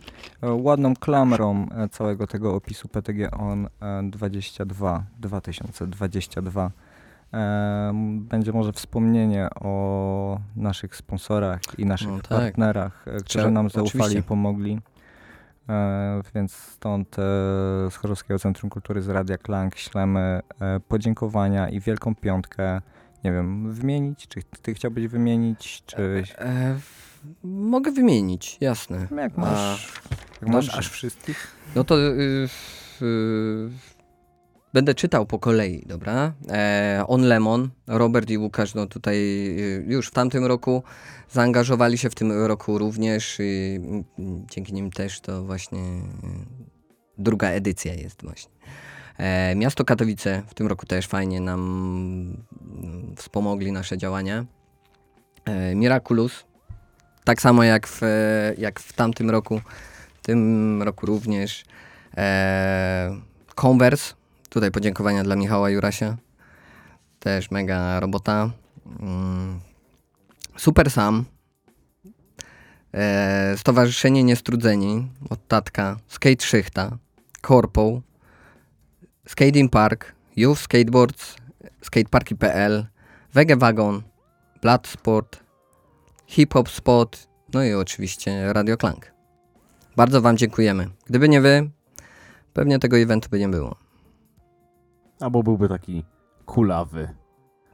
E, ładną klamrą e, całego tego opisu PTG On e, 22 2022 e, m, będzie może wspomnienie o naszych sponsorach i naszych No tak. partnerach, e, którzy Trzeba- nam zaufali oczywiście. i pomogli. E, więc stąd e, z Chorzowskiego Centrum Kultury z Radia Klang ślemy e, podziękowania i wielką piątkę. Nie wiem, wymienić? Czy ty chciałbyś wymienić? Czy mogę wymienić, jasne. jak A, masz, jak masz aż wszystkich? No to y, y, będę czytał po kolei, dobra? E, On Lemon, Robert i Łukasz, no tutaj y, już w tamtym roku zaangażowali się w tym roku również i mm, dzięki nim też to właśnie y, druga edycja jest właśnie. E, miasto Katowice w tym roku też fajnie nam mm, wspomogli nasze działania. E, Miraculous, tak samo jak w, jak w tamtym roku, w tym roku również. E, Converse, tutaj podziękowania dla Michała Jurasia, też mega robota. Mm, Super Sam, e, Stowarzyszenie Niestrudzeni od Tatka, Skate Szychta, Korpoł, Skating Park, Youth Skateboards, Skateparki.pl, Wege Wagon, Bloodsport, Hip Hop Spot, no i oczywiście Radio Klank. Bardzo Wam dziękujemy. Gdyby nie Wy, pewnie tego eventu by nie było. Albo byłby taki kulawy,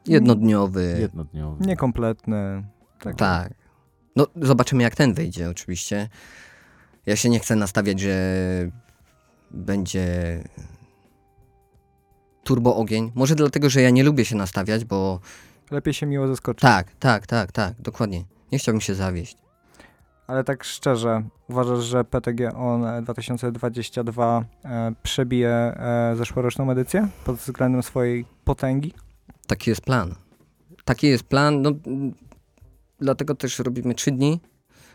Jednodniowy. jednodniowy. Niekompletny. Tak. Tak. No, zobaczymy jak ten wyjdzie, oczywiście. Ja się nie chcę nastawiać, że będzie turbo ogień. Może dlatego, że ja nie lubię się nastawiać, bo Lepiej się miło zaskoczyć. tak, tak, tak, tak, dokładnie. Nie chciałbym się zawieść. Ale tak szczerze, uważasz, że PTG On e, 2022 e, przebije e, zeszłoroczną edycję pod względem swojej potęgi? Taki jest plan. Taki jest plan. No, dlatego też robimy trzy dni,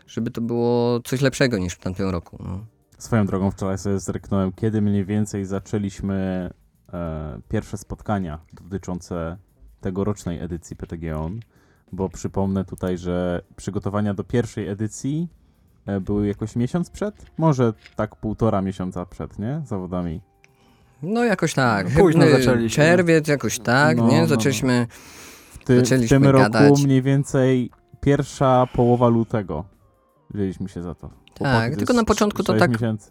żeby to było coś lepszego niż w tamtym roku. No. Swoją drogą wczoraj sobie zerknąłem, kiedy mniej więcej zaczęliśmy e, pierwsze spotkania dotyczące tegorocznej edycji PTG On, bo przypomnę tutaj, że przygotowania do pierwszej edycji e, były jakoś miesiąc przed? Może tak półtora miesiąca przed, nie? Zawodami. no jakoś tak. Późno Chybny zaczęliśmy. Czerwiec, jakoś tak, No, nie? no, Zaczęliśmy. W, ty, w Zaczęliśmy tym roku gadać. mniej więcej pierwsza połowa lutego wzięliśmy się za to. Chłopaki, to tylko na początku to tak miesięcy.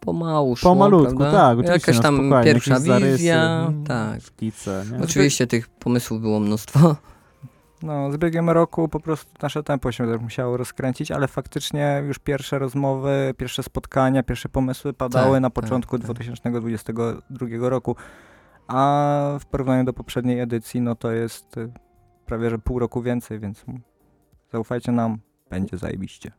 pomału szło, Pomalutku, prawda? tak, oczywiście. Jakaś no tam spokojnie, pierwsza jakieś zarysy, wizja, mm, tak. Szkice, nie? Oczywiście tych pomysłów było mnóstwo. No, z biegiem roku po prostu nasze tempo się tak musiało rozkręcić, ale faktycznie już pierwsze rozmowy, pierwsze spotkania, pierwsze pomysły padały Tak, na tak, początku tak. 2022 roku. A w porównaniu do poprzedniej edycji, no to jest y, prawie że pół roku więcej, więc zaufajcie nam, będzie zajebiście.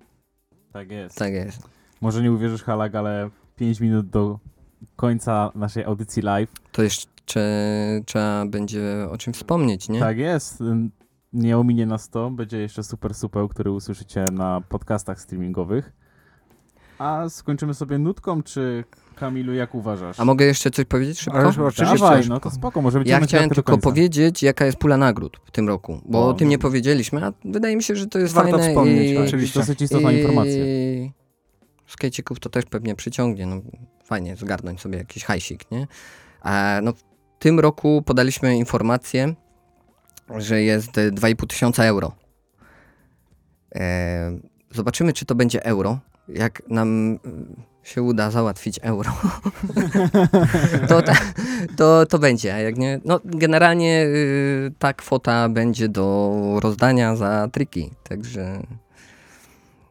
Tak jest. Tak jest. Może nie uwierzysz, Halak, ale 5 minut do końca naszej audycji live To jeszcze jeszcze trzeba będzie o czym wspomnieć, nie? Tak jest. Nie ominie nas to. Będzie jeszcze super super, który usłyszycie na podcastach streamingowych. A skończymy sobie nutką, czy Kamilu, jak uważasz? A mogę jeszcze coś powiedzieć szybko? Ale oczywiście Dawaj, szybko. no to spoko, może Ja chciałem tylko końca. powiedzieć, jaka jest pula nagród w tym roku, bo O, o tym nie no. powiedzieliśmy, a wydaje mi się, że to jest Warto fajne wspomnieć, i. Oczywiście. Dosyć istotna informacja. i skejcików to też pewnie przyciągnie, no fajnie zgarnąć sobie jakiś hajsik, nie? A no w tym roku podaliśmy informację, że jest e, 2,5 tysiąca euro. E, zobaczymy, czy to będzie euro. Jak nam mm, się uda załatwić euro, to, to, to będzie, a jak nie, no generalnie y, ta kwota będzie do rozdania za triki, także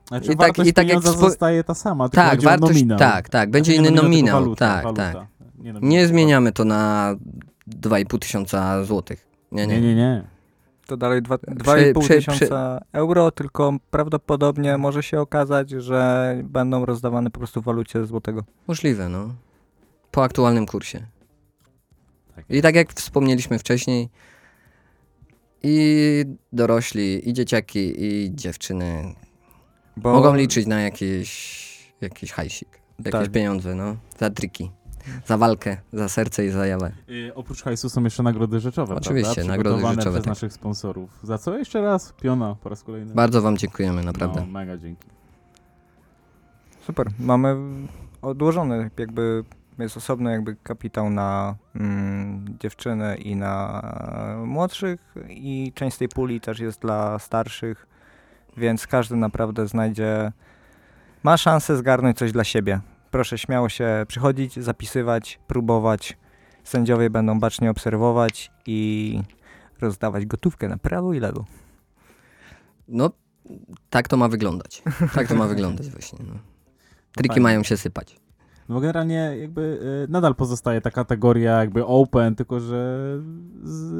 Znaczy, I tak- i tak jak wspo- zostaje ta sama, tylko tak, wartość, nominał. tak, tak, będzie Nie inny nominał, waluta, tak, waluta. tak. Nie, Nie zmieniamy to na 2,5 tysiąca złotych. Nie, nie. Nie, nie, nie. To dalej dwa- 2,5 przy- tysiąca euro, tylko prawdopodobnie może się okazać, że będą rozdawane po prostu w walucie złotego. Możliwe, no. Po aktualnym kursie. Tak I tak jak wspomnieliśmy wcześniej, i dorośli, i dzieciaki, i dziewczyny Bo mogą liczyć na jakiś, jakiś hajsik, jakieś Tak. pieniądze, no, za triki, za walkę, za serce i za jawę. Oprócz hajsu są jeszcze nagrody rzeczowe, Oczywiście, prawda? nagrody rzeczowe, przez tak. naszych sponsorów. Za co jeszcze raz? Piona po raz kolejny. Bardzo wam dziękujemy, naprawdę. No, mega dzięki. Super, mamy odłożony jakby, jest osobny jakby kapitał na mm, dziewczyny i na młodszych i część tej puli też jest dla starszych, więc każdy naprawdę znajdzie, ma szansę zgarnąć coś dla siebie. Proszę śmiało się przychodzić, zapisywać, próbować. Sędziowie będą bacznie obserwować i rozdawać gotówkę na prawo i lewo. No, tak to ma wyglądać. Tak to ma wyglądać właśnie. No. Triki mają się sypać. No bo generalnie jakby y, nadal pozostaje ta kategoria jakby open, tylko że z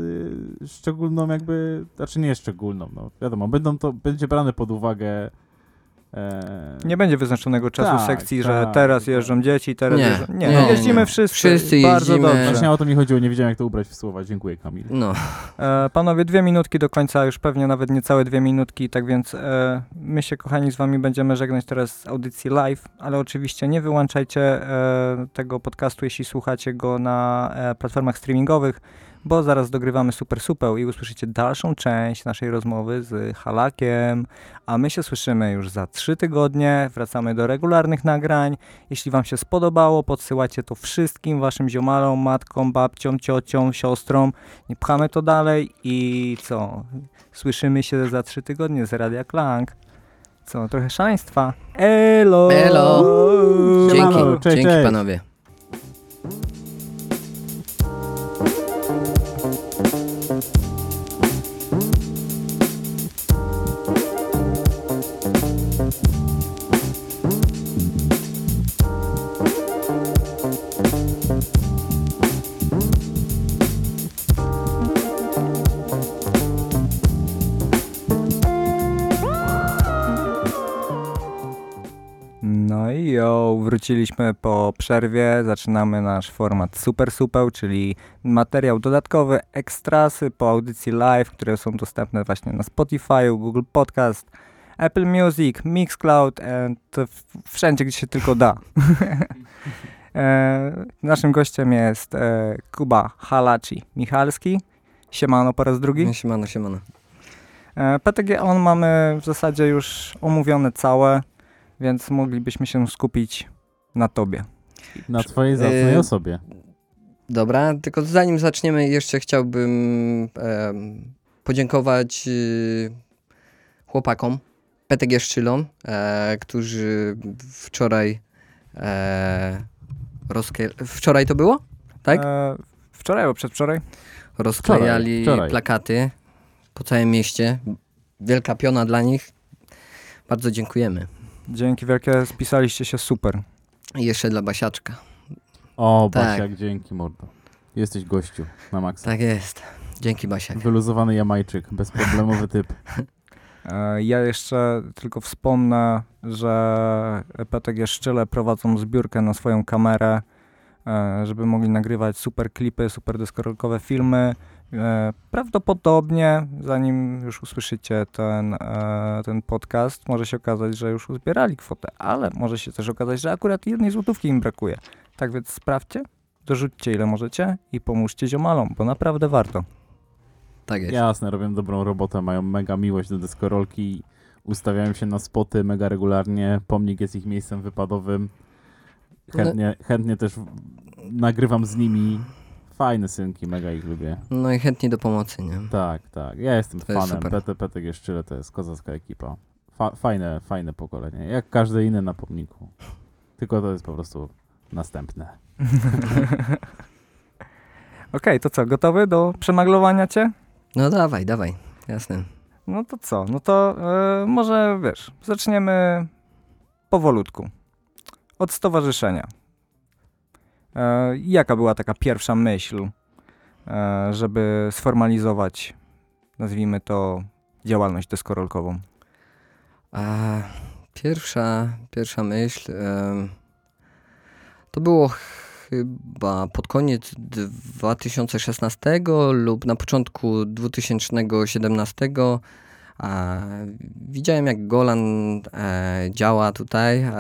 y, szczególną jakby, znaczy nie szczególną, no wiadomo, będą to, będzie brane pod uwagę Nie będzie wyznaczonego czasu Tak, sekcji, że tak, teraz tak. jeżdżą dzieci, teraz Nie, jeżdżą... Nie, nie, no jeździmy nie. wszyscy. Wszyscy bardzo jeździmy. dobrze. Właśnie o to mi chodziło, nie wiedziałem jak to ubrać w słowa. Dziękuję Kamil. No, E, panowie, dwie minutki do końca, już pewnie nawet niecałe dwie minutki, tak więc e, my się kochani z wami będziemy żegnać teraz z audycji live, ale oczywiście nie wyłączajcie e, tego podcastu, jeśli słuchacie go na e, platformach streamingowych, bo zaraz dogrywamy super supeł i usłyszycie dalszą część naszej rozmowy z Halakiem, a my się słyszymy już za trzy tygodnie, wracamy do regularnych nagrań. Jeśli wam się spodobało, podsyłacie to wszystkim waszym ziomalom, matkom, babciom, ciociom, siostrom. Nie pchamy to dalej i co? Słyszymy się za trzy tygodnie z Radia Klang. Co? Trochę szaleństwa. Elo! Elo! dzięki, cześć, dzięki cześć. panowie. I jo, wróciliśmy po przerwie. Zaczynamy nasz format Super Supeł, czyli materiał dodatkowy, ekstrasy po audycji live, które są dostępne właśnie na Spotify, Google Podcast, Apple Music, Mixcloud, wszędzie, gdzie się tylko da. e, naszym gościem jest e, Kuba Halaci Michalski. Siemano po raz drugi. No, Siemano, siemano. E, PTG On mamy w zasadzie już omówione całe, więc moglibyśmy się skupić na tobie. Na twojej zacnej Y, osobie. Dobra, tylko zanim zaczniemy, jeszcze chciałbym em, podziękować y, chłopakom, PTG Szczylom, e, którzy wczoraj e, rozkie... Wczoraj to było? Tak? E, wczoraj albo przedwczoraj? Rozklejali wczoraj. plakaty po całym mieście. Wielka piona dla nich. Bardzo dziękujemy. Dzięki wielkie, spisaliście się super. I jeszcze dla Basiaczka. O, tak. Basiak, dzięki mordo. Jesteś gościu na maksa. Tak jest. Dzięki Basiak. Wyluzowany Jamajczyk, bezproblemowy typ. E, ja jeszcze tylko wspomnę, że PTG Szczyle prowadzą zbiórkę na swoją kamerę. e, żeby mogli nagrywać super klipy, super deskorolkowe filmy. E, Prawdopodobnie, zanim już usłyszycie ten, e, ten podcast, może się okazać, że już uzbierali kwotę, ale może się też okazać, że akurat jednej złotówki im brakuje. Tak więc sprawdźcie, dorzućcie ile możecie i pomóżcie ziomalom, bo naprawdę warto. Tak jest. Jasne, robią dobrą robotę, mają mega miłość do deskorolki, ustawiają się na spoty mega regularnie, pomnik jest ich miejscem wypadowym. Chętnie, chętnie też nagrywam z nimi. Fajne synki, mega ich lubię. No i chętni do pomocy, nie? Tak, tak. Ja jestem To jest fanem. super. PT Petek Jeszczyle to jest kozacka ekipa. Fa fajne, fajne pokolenie. Jak każde inne na pomniku. Tylko to jest po prostu następne. Okej, to co, gotowy do przemaglowania cię? No dawaj, dawaj, jasne. No to co? No to e, może wiesz, zaczniemy powolutku. Od stowarzyszenia. E, jaka była taka pierwsza myśl, e, żeby sformalizować, nazwijmy to, działalność deskorolkową? A pierwsza, pierwsza myśl to było chyba pod koniec 2016 lub na początku 2017. Widziałem jak Golan e, działa tutaj e,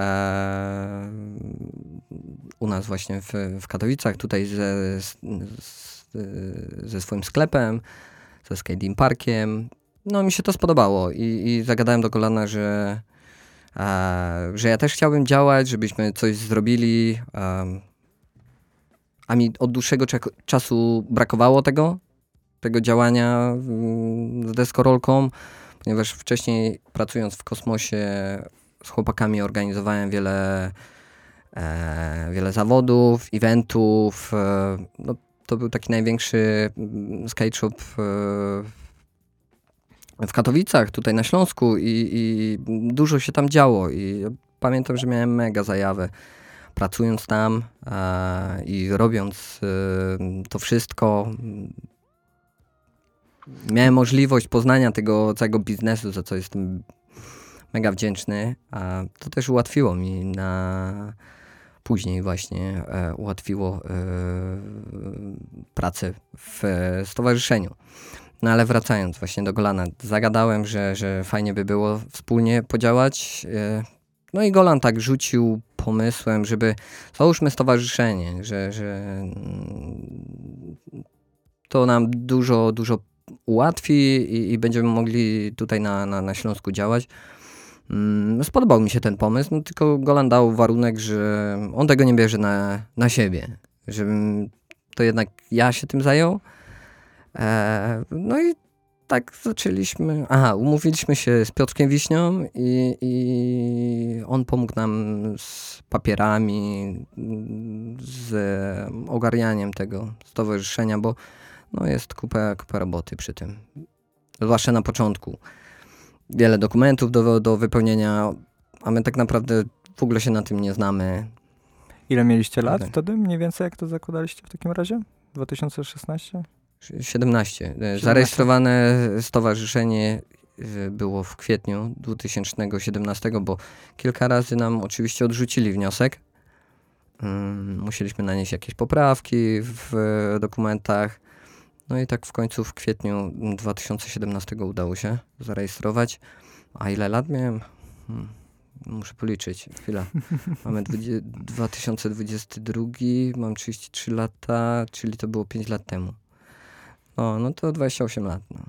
u nas właśnie w, w Katowicach, tutaj ze, ze swoim sklepem, ze skating parkiem. No mi się to spodobało i, i zagadałem do Golana, że, e, że ja też chciałbym działać, żebyśmy coś zrobili. a mi od dłuższego czasu brakowało tego, tego działania mm, z deskorolką, ponieważ wcześniej pracując w kosmosie z chłopakami organizowałem wiele, e, wiele zawodów, eventów. E, no, to był taki największy mm, skate shop e, w Katowicach, tutaj na Śląsku i, i dużo się tam działo i pamiętam, że miałem mega zajawę pracując tam e, i robiąc e, to wszystko. Miałem możliwość poznania tego całego biznesu, za co jestem mega wdzięczny, a to też ułatwiło mi na później właśnie e, ułatwiło e, pracę w e, stowarzyszeniu. No ale wracając właśnie do Golana, zagadałem, że, że fajnie by było wspólnie podziałać. e, No i Golan tak rzucił pomysłem, żeby załóżmy stowarzyszenie, że, że mm, to nam dużo, dużo ułatwi i, i będziemy mogli tutaj na, na, na Śląsku działać. Mm, Spodobał mi się ten pomysł, no tylko Golan dał warunek, że on tego nie bierze na, na siebie, żebym to jednak ja się tym zajął. E, no i tak zaczęliśmy. Aha, umówiliśmy się z Piotrkiem Wiśnią i, i on pomógł nam z papierami, z ogarnianiem tego stowarzyszenia, bo no jest kupę, kupę roboty przy tym. Zwłaszcza na początku. Wiele dokumentów do, do wypełnienia, a my tak naprawdę w ogóle się na tym nie znamy. Ile mieliście lat Okej. wtedy, mniej więcej, jak to zakładaliście w takim razie? 2016? 17. E, Zarejestrowane stowarzyszenie e, było w kwietniu 2017, bo kilka razy nam oczywiście odrzucili wniosek. Mm, Musieliśmy nanieść jakieś poprawki w dokumentach. No i tak w końcu w kwietniu 2017 udało się zarejestrować. A ile lat miałem? Hmm, Muszę policzyć. Chwila. Mamy dwudzie- 2022, mam 33 lata, czyli to było 5 lat temu. O, no to 28 lat. No.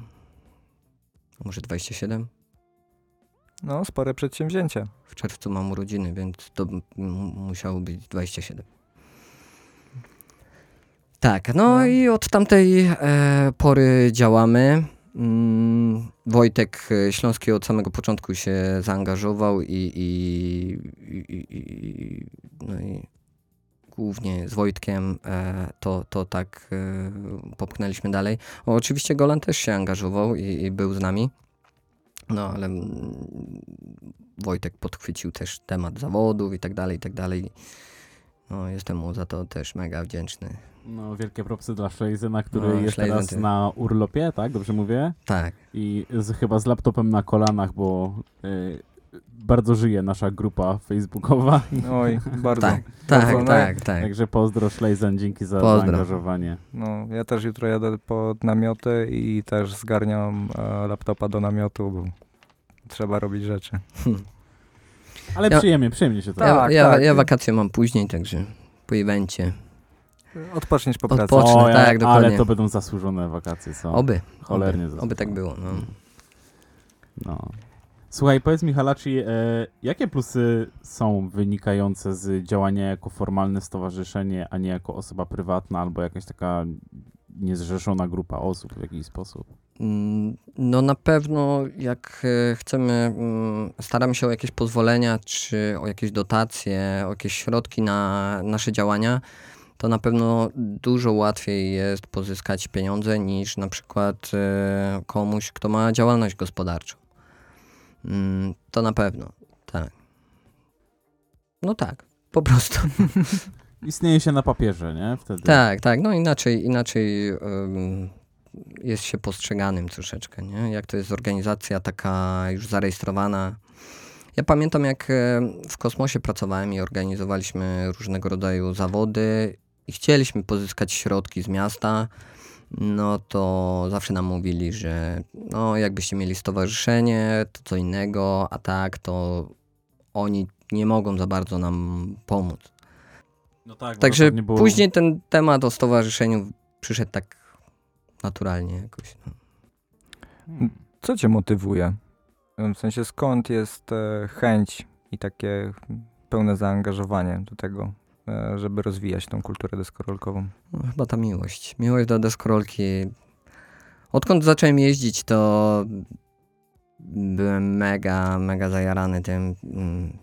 Może 27? No, spore przedsięwzięcie. W czerwcu mam urodziny, więc to musiało być 27. Tak, no, No. i od tamtej e, pory działamy. Mm, Wojtek e, Śląski od samego początku się zaangażował i, i, i, i, no i głównie z Wojtkiem e, to, to tak e, popchnęliśmy dalej. O, oczywiście Golan też się angażował i, był z nami. No, ale mm, Wojtek podchwycił też temat zawodów i tak dalej, i tak dalej. No, jestem mu za to też mega wdzięczny. No, wielkie propsy dla Schleizena, który No, jest Schleizen teraz ty- na urlopie, tak? Dobrze mówię? Tak. I z, chyba z laptopem na kolanach, bo y, bardzo żyje nasza grupa facebookowa. Oj, bardzo. Tak, tak, Bardzo, tak, tak. Także pozdro Szlejzen, dzięki za Pozdro. zaangażowanie. No, ja też jutro jadę pod namioty i też zgarniam e, laptopa do namiotu, bo trzeba robić rzeczy. Ale Ja- przyjemnie, przyjemnie się to Ja, Tak, ja, tak. ja wakacje mam później, także po evencie. Odpoczniesz po pracy. Odpocznę. O, ja- tak, dokładnie. Ale to będą zasłużone wakacje, co? Oby. Cholernie Oby, zasłużone. oby tak było. No. No. Słuchaj, powiedz mi, Halaci, e, jakie plusy są wynikające z działania jako formalne stowarzyszenie, a nie jako osoba prywatna albo jakaś taka niezrzeszona grupa osób w jakiś sposób? Mm, No na pewno jak e, chcemy, mm, staramy się o jakieś pozwolenia, czy o jakieś dotacje, o jakieś środki na nasze działania, to na pewno dużo łatwiej jest pozyskać pieniądze niż na przykład e, komuś, kto ma działalność gospodarczą. Mm, To na pewno, tak. No tak, po prostu. Istnieje się na papierze, nie? Wtedy. Tak, tak. No inaczej, inaczej jest się postrzeganym troszeczkę, nie? Jak to jest organizacja taka już zarejestrowana. Ja pamiętam, jak e, w kosmosie pracowałem i organizowaliśmy różnego rodzaju zawody i chcieliśmy pozyskać środki z miasta, no to zawsze nam mówili, że no jakbyście mieli stowarzyszenie, to co innego, a tak to oni nie mogą za bardzo nam pomóc. No tak, Także później ten temat o stowarzyszeniu przyszedł tak naturalnie jakoś. No. Hmm. Co cię motywuje? W sensie skąd jest e, chęć i takie pełne zaangażowanie do tego, e, żeby rozwijać tą kulturę deskorolkową? No, chyba ta miłość. Miłość do deskorolki. Odkąd zacząłem jeździć, to byłem mega, mega zajarany tym. Mm,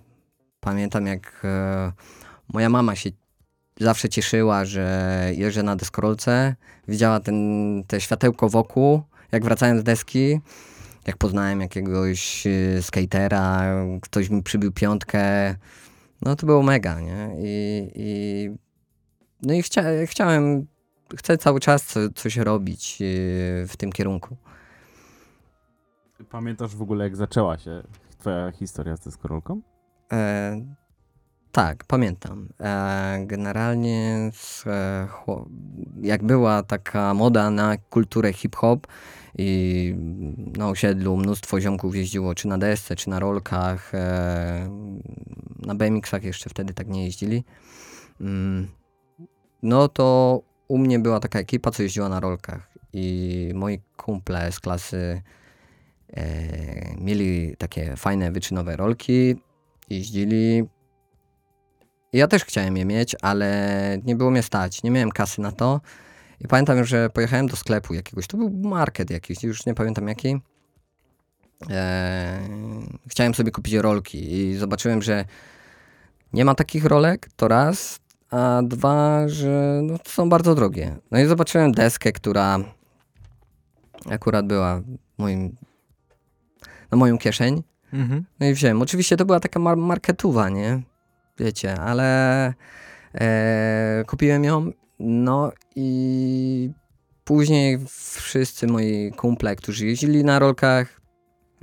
Pamiętam, jak e, moja mama się zawsze cieszyła, że jeżdżę na deskorolce. Widziała ten, te światełko wokół, jak wracałem z deski. Jak poznałem jakiegoś e, skatera, ktoś mi przybił piątkę. No to było mega, nie? I, i no i chcia, chciałem, chcę cały czas co, coś robić yy, w tym kierunku. Pamiętasz w ogóle, jak zaczęła się twoja historia z deskorolką? E, tak, pamiętam. E, generalnie e, jak była taka moda na kulturę hip-hop i na osiedlu mnóstwo ziomków jeździło czy na desce, czy na rolkach, e, na BMX-ach jeszcze wtedy tak nie jeździli. Mm, no to u mnie była taka ekipa, co jeździła na rolkach i moi kumple z klasy mieli takie fajne wyczynowe rolki, jeździli. Ja też chciałem je mieć, ale nie było mnie stać, nie miałem kasy na to. I pamiętam, że pojechałem do sklepu jakiegoś, to był market jakiś, już nie pamiętam jaki. Eee, chciałem sobie kupić rolki i zobaczyłem, że nie ma takich rolek, to raz, a dwa, że no, są bardzo drogie. No i zobaczyłem deskę, która akurat była moim, na moją kieszeń. Mhm. No i wziąłem. Oczywiście to była taka mar- marketuwa, nie? Wiecie, ale e, kupiłem ją. No i później wszyscy moi kumple, którzy jeździli na rolkach,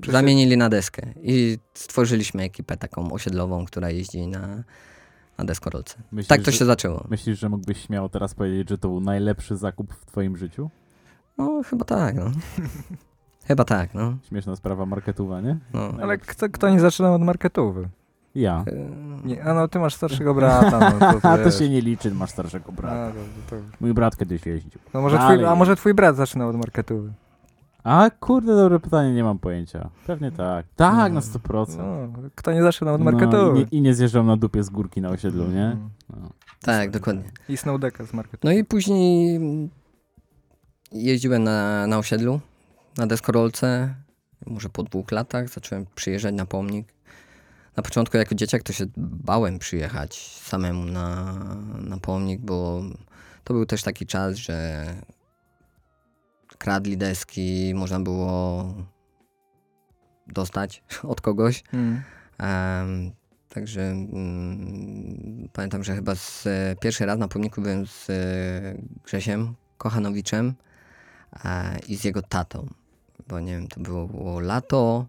Przecież- zamienili na deskę. I stworzyliśmy ekipę taką osiedlową, która jeździ na, na deskorolce. Myślisz, Tak to że- się zaczęło. Myślisz, że mógłbyś śmiało teraz powiedzieć, że to był najlepszy zakup w twoim życiu? No chyba tak, no. chyba tak, no. Śmieszna sprawa marketuwa, nie? no. Ale kto, kto nie zaczyna od marketówy? Ja. E, Nie, a no ty masz starszego brata. No, to, A to wiesz. się nie liczy, masz starszego brata. A, to, to, Mój brat kiedyś jeździł. no może Dalej twój, a może twój brat zaczynał od marketówy? A kurde, dobre pytanie, nie mam pojęcia. Pewnie tak. Tak, na No, 100%. No, kto nie zaczynał od No, marketówy? i, nie, I nie zjeżdżał na dupie z górki na osiedlu, nie? Mm. No. tak, dokładnie. I Snowdecka z marketu. No i później jeździłem na, na osiedlu, na deskorolce. Może po dwóch latach zacząłem przyjeżdżać na pomnik. Na początku jako dzieciak to się bałem przyjechać samemu na, na pomnik, bo to był też taki czas, że kradli deski, można było dostać od kogoś. Mm. Em, także mm, pamiętam, że chyba z, pierwszy raz na pomniku byłem z e, Grzesiem Kochanowiczem e, i z jego tatą. Bo nie wiem, to było, było lato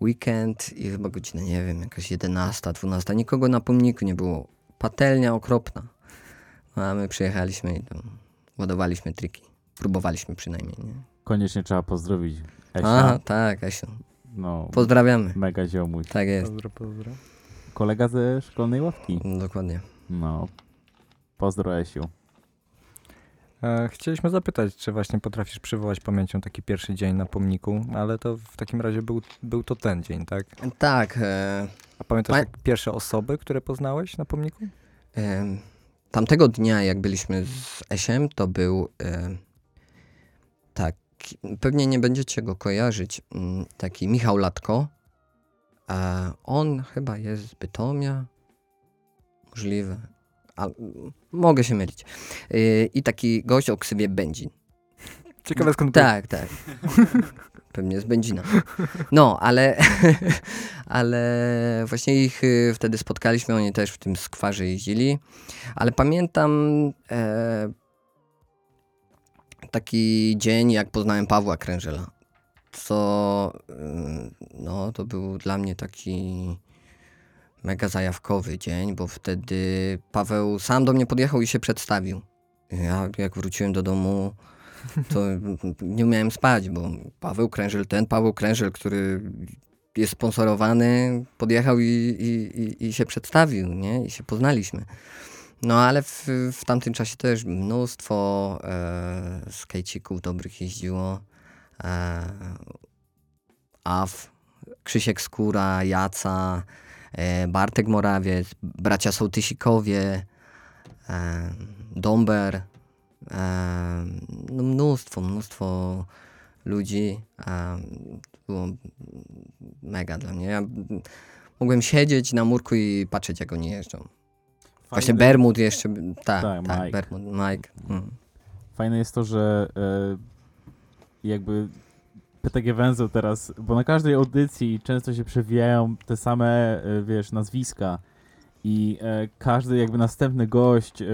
weekend i chyba godzina, nie wiem, jakaś 11, 12. Nikogo na pomniku nie było. Patelnia okropna. No, a my przyjechaliśmy i tam ładowaliśmy triki. Próbowaliśmy przynajmniej, nie? Koniecznie trzeba pozdrowić Esia. Aha, tak, Asiu. No, Pozdrawiamy. mega ziomuś. Tak jest, Pozdro, pozdro. Kolega ze szkolnej ławki. dokładnie. No. Pozdro Esiu. E, chcieliśmy zapytać, czy właśnie potrafisz przywołać pamięcią taki pierwszy dzień na pomniku, ale to w takim razie był, był to ten dzień, tak? Tak, e, A pamiętasz Pa- pierwsze osoby, które poznałeś na pomniku? Em, Tamtego dnia, jak byliśmy z Esiem, to był e, tak, pewnie nie będziecie go kojarzyć, mm, taki Michał Latko. E, on chyba jest z Bytomia, możliwe, a, mogę się mylić. E, I taki gość o ksywie Będzin. Ciekawe skąd Tak, tak. Pewnie z Będzina. No, ale, ale właśnie ich y, wtedy spotkaliśmy, oni też w tym skwarze jeździli. Ale pamiętam e, taki dzień, jak poznałem Pawła Krężela. Co, y, no, to był dla mnie taki mega zajawkowy dzień, bo wtedy Paweł sam do mnie podjechał i się przedstawił. Ja jak wróciłem do domu, to nie umiałem spać, bo Paweł Krężel, ten Paweł Krężel, który jest sponsorowany, podjechał i, i, i, i się przedstawił, nie? I się poznaliśmy. No ale w, w tamtym czasie też mnóstwo e, skejcików dobrych jeździło. E, AF, Krzysiek Skóra, Jaca, Bartek Morawiec, bracia Sołtysikowie, e, Domber, e, no mnóstwo, mnóstwo ludzi. E, było mega dla mnie. Ja mogłem siedzieć na murku i patrzeć, jak oni jeżdżą. Właśnie Fajne- Bermud jeszcze, tak, Tak, tak, Mike. Bermud, Mike. Mm. Fajne jest to, że e, jakby PTG Węzeł teraz, bo na każdej audycji często się przewijają te same, e, wiesz, nazwiska i e, każdy jakby następny gość, e,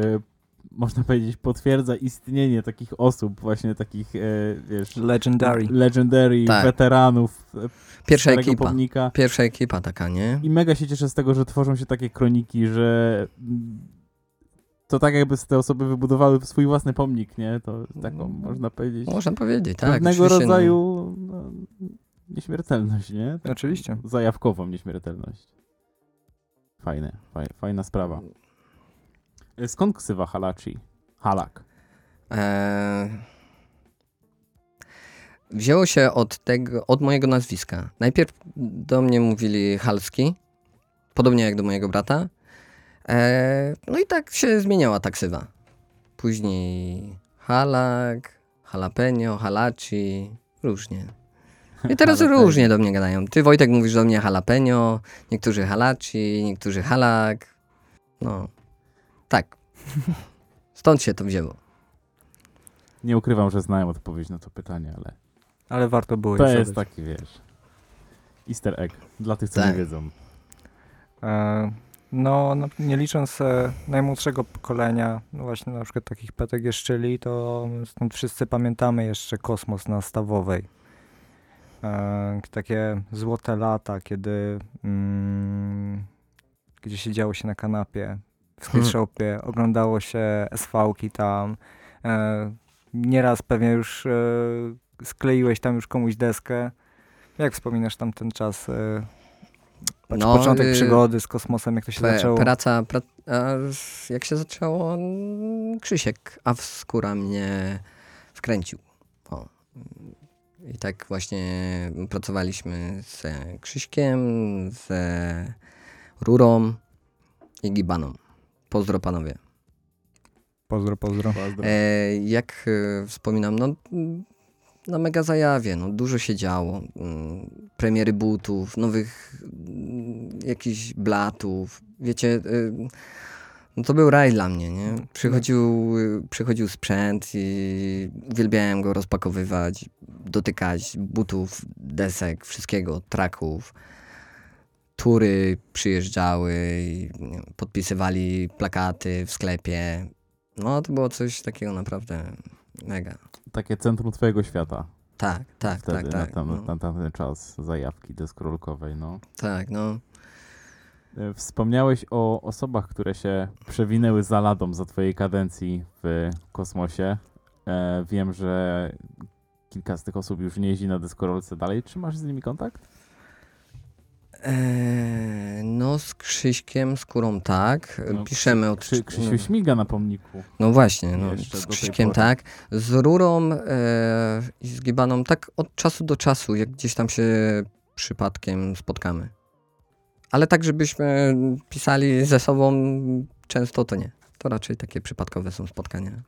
można powiedzieć, potwierdza istnienie takich osób, właśnie takich, e, wiesz, Legendary. legendary, Tak. weteranów e, Pierwsza ekipa. pomnika. Pierwsza ekipa taka, nie? I mega się cieszę z tego, że tworzą się takie kroniki, że to tak jakby te osoby wybudowały swój własny pomnik, nie? To taką, można powiedzieć, Można powiedzieć, tak. pewnego no. rodzaju no, nieśmiertelność, nie? Tak Oczywiście. Zajawkową nieśmiertelność. Fajne, faj, fajna sprawa. E, Skąd ksywa Halachi? Halak. Eee, wzięło się od tego, od mojego nazwiska. Najpierw do mnie mówili Halski, podobnie jak do mojego brata. Eee, no i tak się zmieniała ta ksywa. Później Halak, Jalapeno, Halachi, różnie. I teraz Jalapeno. różnie do mnie gadają. Ty Wojtek mówisz do mnie Jalapeno, niektórzy Halachi, niektórzy Halak. No, tak. Stąd się to wzięło. Nie ukrywam, że znałem odpowiedź na to pytanie, ale Ale warto było to je jest taki, wiesz, easter egg dla tych, co Tak. nie wiedzą. E, no, no, nie licząc e, najmłodszego pokolenia, no właśnie na przykład takich PTG Szczyli, to stąd wszyscy pamiętamy jeszcze kosmos na Stawowej. E, takie złote lata, kiedy mm, gdzie siedziało się na kanapie w Hmm. skate oglądało się SV-ki tam. E, nieraz pewnie już e, skleiłeś tam już komuś deskę. Jak wspominasz tam ten czas? E, No, początek y, przygody z kosmosem, jak to się Pra- zaczęło? Praca, pra, jak się zaczęło, Krzysiek, a skóra mnie wkręcił. O. I tak właśnie pracowaliśmy z Krzyśkiem, z Rurą i Gibaną. Pozdro panowie. Pozdro, pozdro. Pozdro. E, jak e, wspominam, no na mega zajawie, no dużo się działo. Mm, Premiery butów, nowych mm, jakichś blatów. Wiecie, y, no to był raj dla mnie, nie? Przychodził, y, przychodził sprzęt i uwielbiałem go rozpakowywać, dotykać butów, desek, wszystkiego, traków. Tury przyjeżdżały, podpisywali plakaty w sklepie. No, to było coś takiego naprawdę mega. Takie centrum twojego świata. Tak, tak, wtedy tak, na, tak. tam, no, na tamten czas zajawki deskorolkowej, no. tak, no. E, Wspomniałeś o osobach, które się przewinęły za ladą za twojej kadencji w kosmosie. E, wiem, że kilka z tych osób już nie jeździ na deskorolce dalej. Czy masz z nimi kontakt? Eee, no z Krzyśkiem Skórą tak, No, piszemy od... Krzy, Krzysiu śmiga na pomniku. No właśnie, no, z Krzyśkiem tak. Z Rurą e, i z Gibaną tak od czasu do czasu, jak gdzieś tam się przypadkiem spotkamy. Ale tak, żebyśmy pisali ze sobą często, to nie. To raczej takie przypadkowe są spotkania.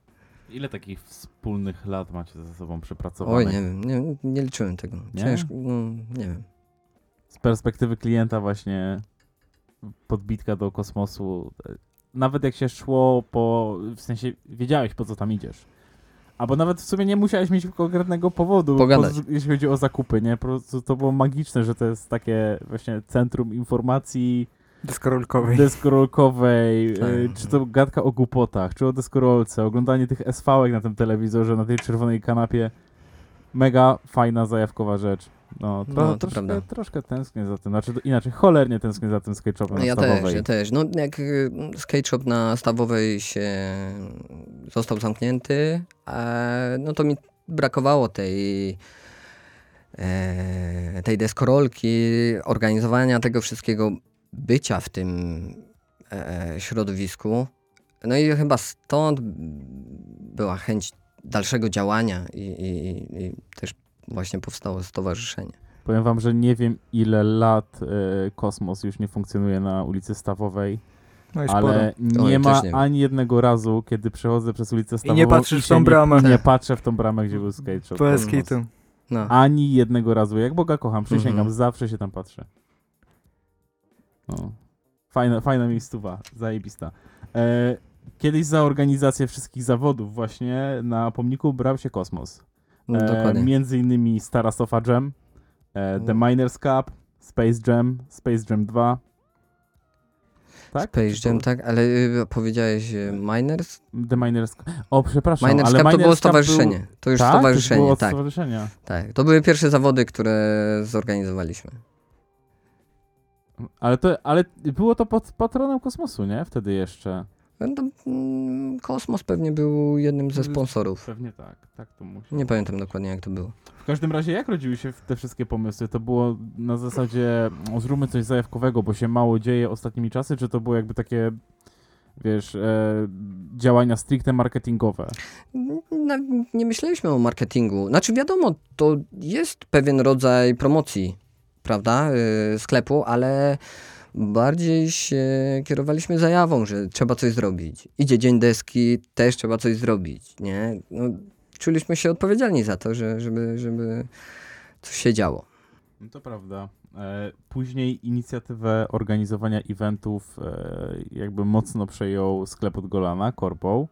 Ile takich wspólnych lat macie ze sobą przepracowanych? Oj, nie wiem, nie, nie liczyłem tego. Nie? Ciężko, no, nie wiem. Z perspektywy klienta właśnie podbitka do kosmosu, e, nawet jak się szło po, w sensie wiedziałeś po co tam idziesz. Albo nawet w sumie nie musiałeś mieć konkretnego powodu, Pogadać. po- jeśli chodzi o zakupy, nie? Po prostu to było magiczne, że to jest takie właśnie centrum informacji Deskorolkowej. deskorolkowej, Tak. y, czy to gadka o głupotach, czy o deskorolce, oglądanie tych SV-ek na tym telewizorze, na tej czerwonej kanapie. Mega fajna, zajawkowa rzecz. No, tro, No, to troszkę, prawda. troszkę tęsknię za tym, znaczy to inaczej, cholernie tęsknię za tym skate'shopem No na ja Stawowej. też, ja też. No jak y, skate shop na Stawowej się został zamknięty, no to mi brakowało tej e, tej deskorolki, organizowania tego wszystkiego, bycia w tym e, środowisku. No i chyba stąd była chęć dalszego działania i, i, i też właśnie powstało stowarzyszenie. Powiem wam, że nie wiem ile lat y, Kosmos już nie funkcjonuje na ulicy Stawowej, No i sporo. ale nie Oj, ma nie ani jednego razu, kiedy przechodzę przez ulicę Stawową nie patrzysz w tą bramę. Nie, nie patrzę w tą bramę, gdzie był skate shop. No. Ani jednego razu. Jak Boga kocham, przysięgam, Mhm. zawsze się tam patrzę. No. Fajna, fajna miejscowa, zajebista. E, kiedyś za organizację wszystkich zawodów właśnie na pomniku brał się Kosmos. No, E, dokładnie. między innymi Stara Sofa Jam, e, The Mm. Miners Cup, Space Jam, Space Jam 2. Tak? Space Jam, to- tak, ale y, powiedziałeś y, Miners? The Miners. O, przepraszam, Miners ale Cup to Miners było Cup stowarzyszenie. Był... To już tak? To już stowarzyszenie, było od tak, stowarzyszenia. tak. To były pierwsze zawody, które zorganizowaliśmy. Ale, to, ale było to pod patronem kosmosu, nie? Wtedy jeszcze. No mm, Kosmos pewnie był jednym ze sponsorów. Pewnie tak, tak to musi. Nie pamiętam dokładnie jak to było. W każdym razie, jak rodziły się te wszystkie pomysły? To było na zasadzie, o, zróbmy coś zajawkowego, bo się mało dzieje ostatnimi czasy, czy to było jakby takie, wiesz, e, działania stricte marketingowe? Na, nie myśleliśmy o marketingu. Znaczy wiadomo, to jest pewien rodzaj promocji, prawda, y, sklepu, ale bardziej się kierowaliśmy zajawą, że trzeba coś zrobić. Idzie Dzień Deski, też trzeba coś zrobić, nie? No, czuliśmy się odpowiedzialni za to, że, żeby, żeby coś się działo. No to prawda. E, później inicjatywę organizowania eventów e, jakby mocno przejął sklep od Golana, Corpo,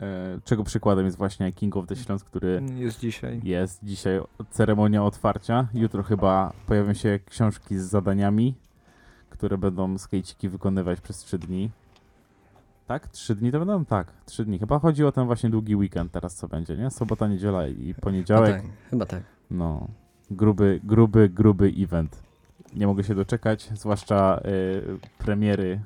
e, czego przykładem jest właśnie King of the Śląsk, który Jest dzisiaj. Jest dzisiaj ceremonia otwarcia. Jutro chyba pojawią się książki z zadaniami, które będą skejciki wykonywać przez 3 dni. Tak? 3 dni to będą? Tak, 3 dni. Chyba chodzi o ten właśnie długi weekend teraz, co będzie, nie? Sobota, niedziela i No poniedziałek. tak, chyba tak. No, gruby, gruby, gruby event. Nie mogę się doczekać, zwłaszcza y, premiery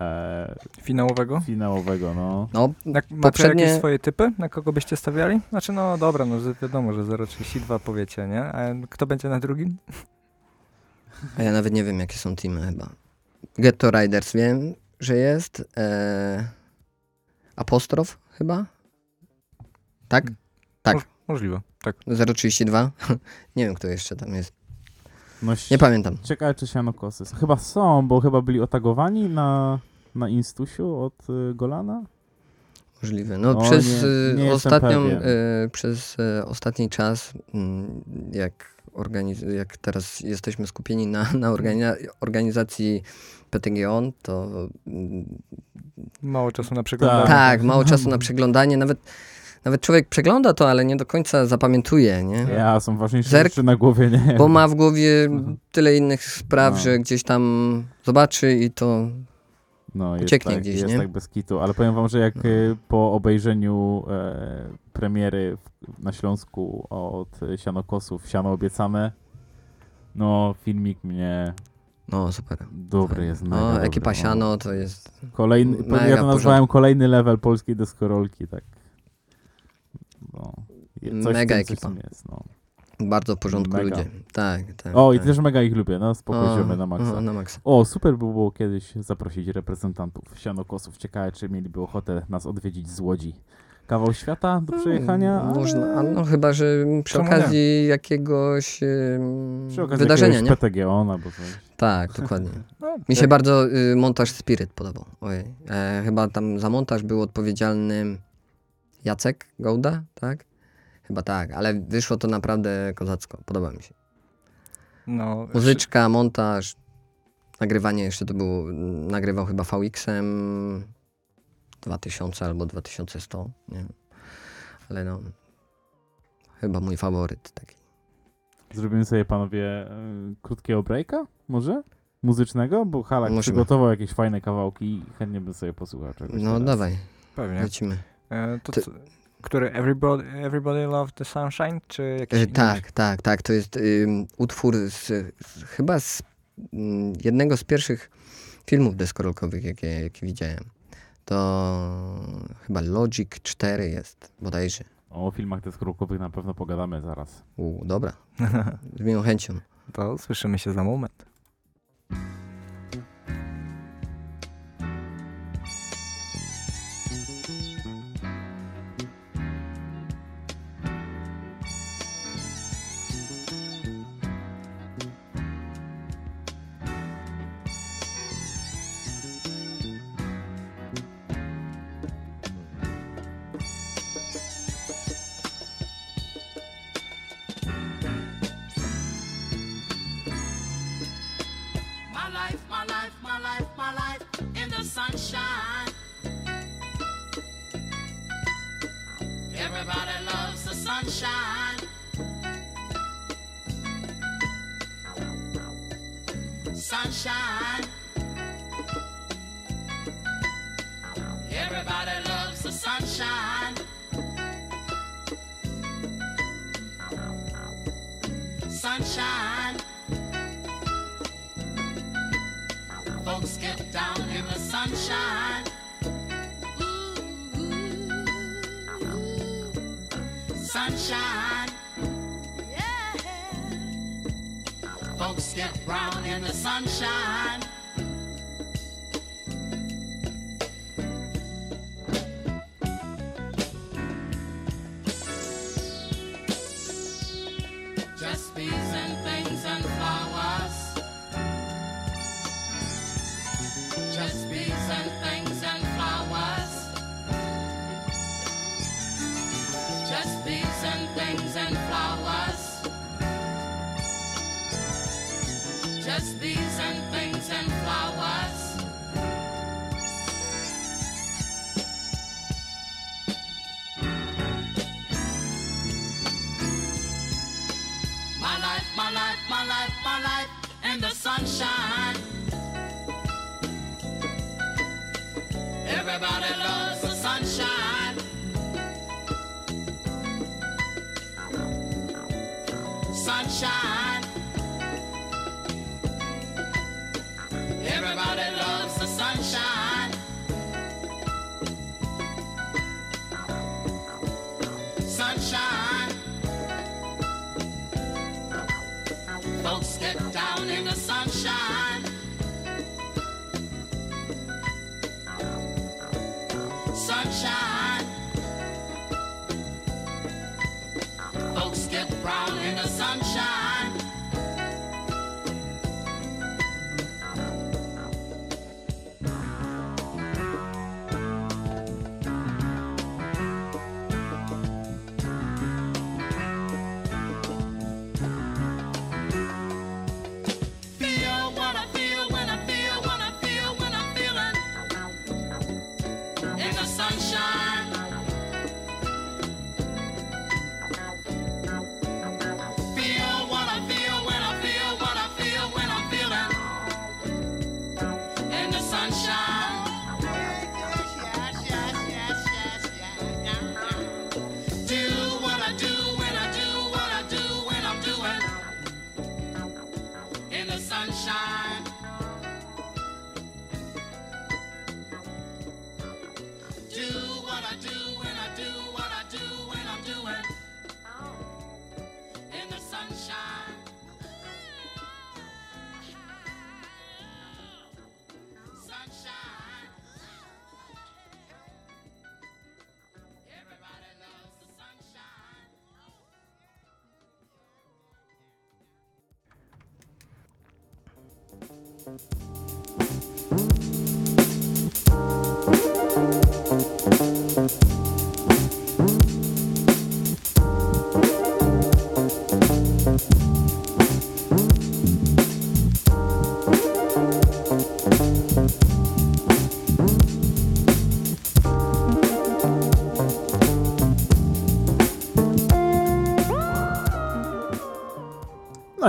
e, Finałowego. finałowego, no. No, Jak, macie Poprzednie- jakieś swoje typy, na kogo byście stawiali? Znaczy, no dobra, no że wiadomo, że 0,32 powiecie, nie? A kto będzie na drugim? A ja nawet nie wiem jakie są teamy chyba. Ghetto Riders wiem, że jest. E, apostrof chyba? Tak? Tak. Moż, możliwe, tak. 032? nie wiem, kto jeszcze tam jest. no Nie pamiętam. Ciekawe, czy sianokosy. są. Chyba są, bo chyba byli otagowani na, na Instusiu od y, Golana. Możliwe. No, O, przez nie- y, nie ostatnią, y, przez y, ostatni czas, mm, jak, organiz- jak teraz jesteśmy skupieni na, na organi- organizacji PTGON, to mm, Mało czasu na przeglądanie. tak, mało czasu na przeglądanie. Nawet, nawet człowiek przegląda to, ale nie do końca zapamiętuje, nie? Ja, są ważniejsze Zerk- rzeczy na głowie, nie? Bo ma w głowie tyle innych spraw, No. że gdzieś tam zobaczy i to No, jest Ucieknie tak, gdzieś, jest nie? tak bez kitu, ale powiem wam, że jak No. y, po obejrzeniu e, premiery na Śląsku od Sianokosów, Siano obiecane, no filmik mnie No, super. dobry jest, No, dobry, ekipa no. Siano to jest... Kolejny, ja to nazwałem kolejny level polskiej deskorolki, tak. No, coś Mega ekipa. jest, no. Bardzo w porządku Mega. ludzie. Tak, tak. O, i tak. też mega ich lubię, no spoko, ziomy na maksa. O, na maksa. O, super by było kiedyś zaprosić reprezentantów sianokosów. Ciekawe, czy mieliby ochotę nas odwiedzić z Łodzi. Kawał świata do przejechania? ale- Można, a no chyba, że przy Czemu okazji jakiegoś em, Przy okazji wydarzenia, jakiegoś nie? PTG-on albo coś. Tak, dokładnie. No, Mi się jak- bardzo y, montaż Spirit podobał. Ojej. E, chyba tam za montaż był odpowiedzialny Jacek Gołda, tak? Chyba tak, ale wyszło to naprawdę kozacko. Podoba mi się. no, Muzyczka, montaż, nagrywanie jeszcze to było, nagrywał chyba VX-em 2000 albo 2100, nie wiem. Ale no, chyba mój faworyt taki. Zrobimy sobie, panowie, y, krótkiego breaka? Może? Muzycznego? Bo Halak Musimy. przygotował jakieś fajne kawałki i chętnie bym sobie posłuchał czegoś No teraz. dawaj, Pewnie. lecimy. E, to, Ty- co- który Everybody, Everybody Love the Sunshine, czy jakiś E, inny? tak, tak, tak. To jest ym, utwór z, z, chyba z mm, jednego z pierwszych filmów deskorolkowych, jakie, jakie widziałem. To chyba Logic 4 jest, bodajże. O filmach deskorolkowych na pewno pogadamy zaraz. U, dobra, z miłą chęcią. To słyszymy się za moment. just these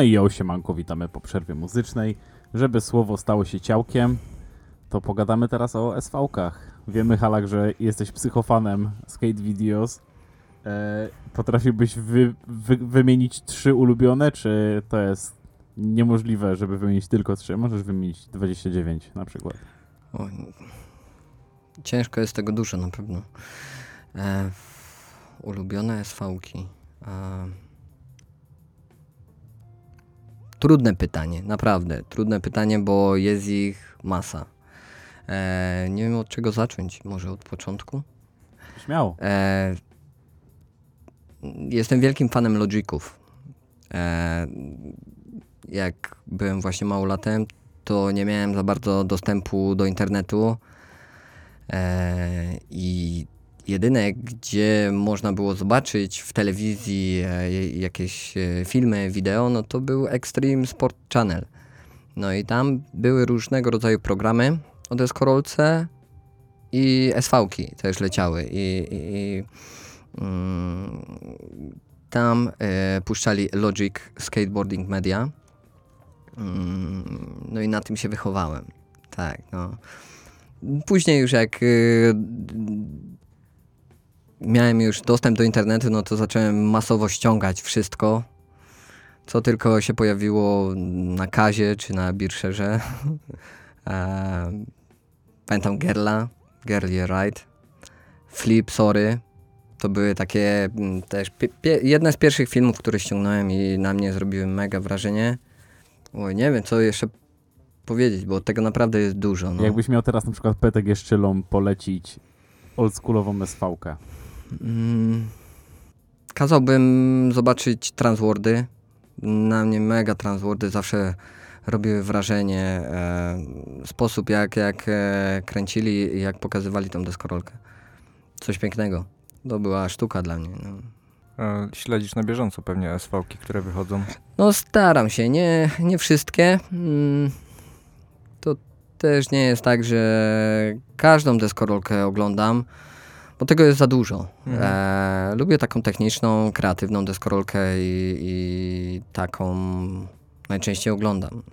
i ją siemanko, witamy po przerwie muzycznej. Żeby słowo stało się ciałkiem, to pogadamy teraz o SV-kach. Wiemy, Halak, że jesteś psychofanem skate videos. E, potrafiłbyś wy, wy, wymienić trzy ulubione, czy to jest niemożliwe, żeby wymienić tylko trzy? Możesz wymienić 29 na przykład. O, ciężko jest tego dużo na pewno. E, ulubione SV-ki. E, trudne pytanie, naprawdę. Trudne pytanie, bo jest ich masa. E, nie wiem od czego zacząć. Może od początku? Śmiało. E, jestem wielkim fanem Logików. E, jak byłem właśnie małolatem, to nie miałem za bardzo dostępu do internetu. E, I jedyne, gdzie można było zobaczyć w telewizji e, jakieś e, filmy, wideo, no to był Extreme Sport Channel. No i tam były różnego rodzaju programy o deskorolce i SV-ki też leciały. I, i, i mm, tam e, puszczali Logic Skateboarding Media. Mm, no i na tym się wychowałem. Tak, no. Później już jak y, miałem już dostęp do internetu, no to zacząłem masowo ściągać wszystko, co tylko się pojawiło na Kazie czy na Birszerze. Pamiętam Gerla, Gerlie Ride, Flip, Sorry. To były takie mm, też jedne z pierwszych filmów, które ściągnąłem i na mnie zrobiły mega wrażenie. Oj, nie wiem, co jeszcze powiedzieć, bo tego naprawdę jest dużo. No. Jakbyś miał teraz na przykład PTG Szczylą polecić oldschoolową SV-kę. Mm, kazałbym zobaczyć Transwordy. Na mnie mega Transwordy zawsze robiły wrażenie. E, sposób jak, jak e, kręcili i jak pokazywali tą deskorolkę. Coś pięknego. To była sztuka dla mnie. No. Śledzisz na bieżąco pewnie SV-ki, które wychodzą. No staram się, nie, nie wszystkie. Mm, To też nie jest tak, że każdą deskorolkę oglądam, bo tego jest za dużo. Mhm. E, lubię taką techniczną, kreatywną deskorolkę i, i taką najczęściej oglądam.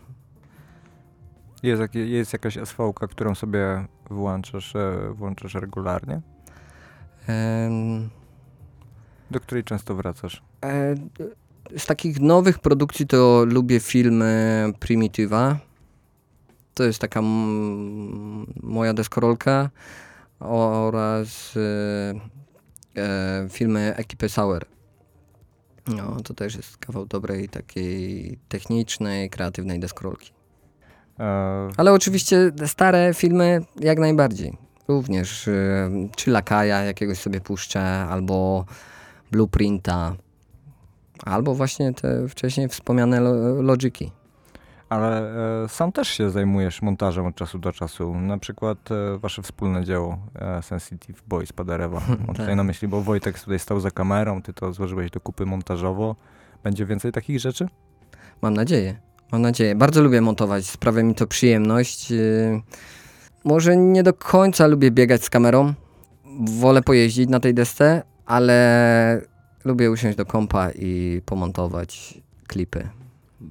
Jest, jest jakaś SV-ka, którą sobie włączasz, e, włączasz regularnie? Em, Do której często wracasz? E, z takich nowych produkcji to lubię filmy Primitiva. To jest taka moja deskorolka oraz e, e, filmy Ekipy Sauer. No, to też jest kawał dobrej, takiej technicznej, kreatywnej deskorolki. E, Ale oczywiście stare filmy jak najbardziej. Również y, czy Lakaja jakiegoś sobie puszczę, albo Blueprinta, albo właśnie te wcześniej wspomniane lo- Logiki. Ale e, sam też się zajmujesz montażem od czasu do czasu. Na przykład e, wasze wspólne dzieło e, Sensitive Boys Padarewa. Mam tutaj Tak. na myśli, bo Wojtek tutaj stał za kamerą, ty to złożyłeś do kupy montażowo. Będzie więcej takich rzeczy? Mam nadzieję. Mam nadzieję. Bardzo lubię montować, sprawia mi to przyjemność. y, Może nie do końca lubię biegać z kamerą. Wolę pojeździć na tej desce, ale lubię usiąść do kompa i pomontować klipy.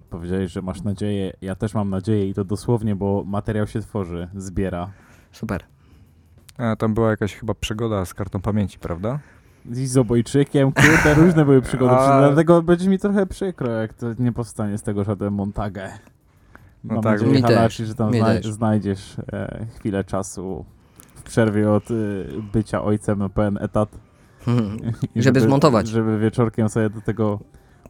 Powiedziałeś, że masz nadzieję. Ja też mam nadzieję i to dosłownie, bo materiał się tworzy, zbiera. Super. A, tam była jakaś chyba przygoda z kartą pamięci, prawda? I z obojczykiem, kurde, różne były przygody. A- Dlatego będzie mi trochę przykro, jak to nie powstanie z tego żaden montagę. No Mam tak, nadzieję, Halachi, że tam mi zna- też. znajdziesz e, chwilę czasu w przerwie od y, bycia ojcem na pełen etat. I Żeby zmontować. Żeby wieczorkiem sobie do tego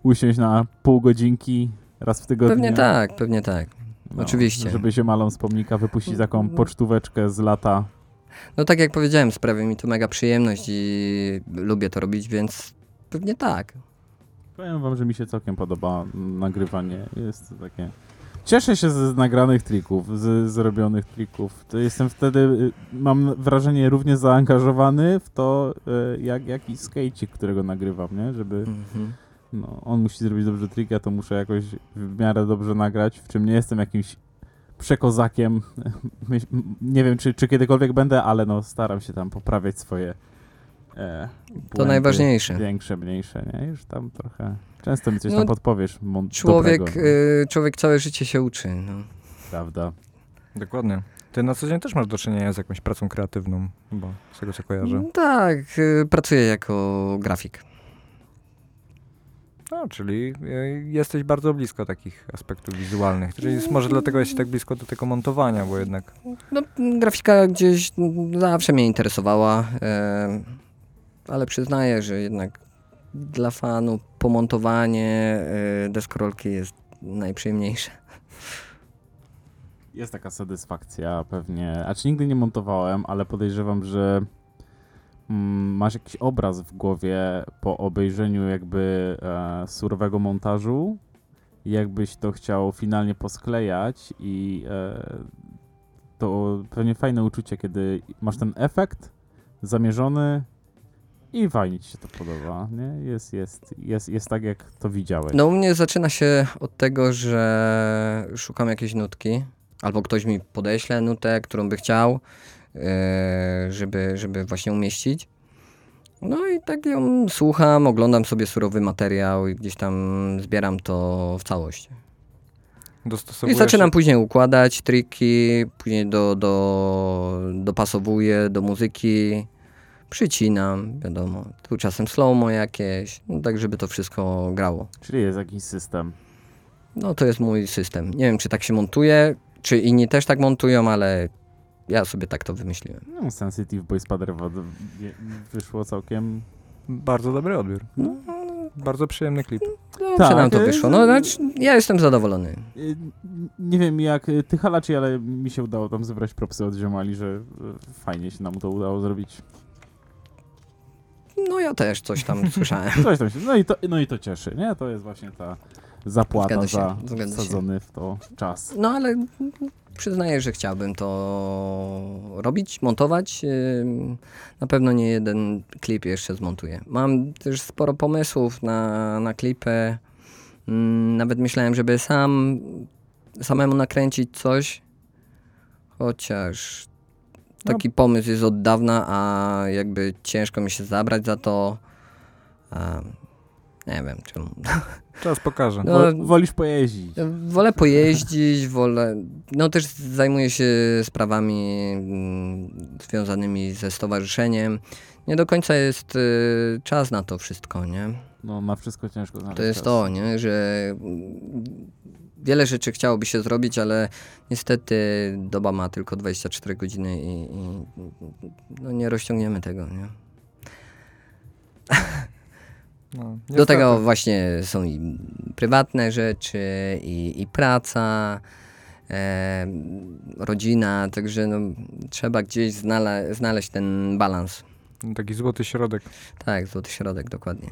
usiąść na pół godzinki raz w tygodniu. Pewnie tak, pewnie tak. No, oczywiście. Żeby się malą z pomnika wypuścić taką pocztóweczkę z lata. No tak jak powiedziałem, sprawia mi to mega przyjemność i lubię to robić, więc pewnie tak. Powiem wam, że mi się całkiem podoba nagrywanie. Jest to takie Cieszę się z nagranych trików, z zrobionych trików. To jestem wtedy, y, mam wrażenie, równie zaangażowany w to, y, jak jakiś skejcik, którego nagrywam, nie? Żeby, Mhm. No, on musi zrobić dobrze trik, ja to muszę jakoś w miarę dobrze nagrać, w czym nie jestem jakimś przekozakiem. Nie wiem, czy, czy kiedykolwiek będę, ale no, staram się tam poprawiać swoje e, To błędy. najważniejsze. Większe, mniejsze, nie? Już tam trochę... Często mi coś No, tam podpowiesz. Człowiek, y, człowiek całe życie się uczy. No. Prawda. Dokładnie. Ty na co dzień też masz do czynienia z jakąś pracą kreatywną, chyba z tego co kojarzę. Tak, y, pracuję jako grafik. No, czyli y, jesteś bardzo blisko takich aspektów wizualnych. Czyli jest, może dlatego jesteś tak blisko do tego montowania, bo jednak No, grafika gdzieś zawsze mnie interesowała, e, ale przyznaję, że jednak dla fanu pomontowanie e, deskorolki jest najprzyjemniejsze. Jest taka satysfakcja pewnie. A czy nigdy nie montowałem, ale podejrzewam, że masz jakiś obraz w głowie po obejrzeniu jakby e, surowego montażu. Jakbyś to chciał finalnie posklejać i e, to pewnie fajne uczucie, kiedy masz ten efekt zamierzony i fajnie ci się to podoba, nie? Jest, jest, jest, jest tak, jak to widziałeś. No u mnie zaczyna się od tego, że szukam jakiejś nutki, albo ktoś mi podeśle nutę, którą by chciał, żeby, żeby właśnie umieścić. No i tak ją słucham, oglądam sobie surowy materiał i gdzieś tam zbieram to w całość. I zaczynam później układać triki, później do, do, dopasowuję do muzyki, przycinam, wiadomo, tu czasem slow-mo jakieś, no tak żeby to wszystko grało. Czyli jest jakiś system. No to jest mój system. Nie wiem, czy tak się montuje, czy inni też tak montują, ale ja sobie tak to wymyśliłem. No, Sensitive Boy Spaderwa wyszło całkiem Bardzo dobry odbiór. Bardzo przyjemny klip. Dobrze Tak, nam to wyszło. No, znaczy, ja jestem zadowolony. Y, Nie wiem jak y, ty Halaci, ale mi się udało tam zebrać propsy od ziomali, że y, fajnie się nam to udało zrobić. No ja też coś tam słyszałem. Coś tam się, no, i to, no i to cieszy, nie? To jest właśnie ta zapłata Zgadza się, za wsadzony w to czas. No ale przyznaję, że chciałbym to robić, montować. Na pewno nie jeden klip jeszcze zmontuję. Mam też sporo pomysłów na, na klipy. Ym, Nawet myślałem, żeby sam samemu nakręcić coś. Chociaż taki pomysł jest od dawna, a jakby ciężko mi się zabrać za to. A, nie wiem czemu. Czas pokaże. No, Wo- Wolisz pojeździć. Wolę pojeździć, wolę. No też zajmuję się sprawami mm, związanymi ze stowarzyszeniem. Nie do końca jest y, czas na to wszystko, nie? No na wszystko ciężko znaleźć To jest czas. to, nie? Że mm, wiele rzeczy chciałoby się zrobić, ale niestety doba ma tylko 24 godziny i, i no nie rozciągniemy tego, nie? No, Do tego właśnie są i prywatne rzeczy, i, i praca, e, rodzina, także no, trzeba gdzieś znale, znaleźć ten balans. Taki złoty środek. Tak, złoty środek, dokładnie.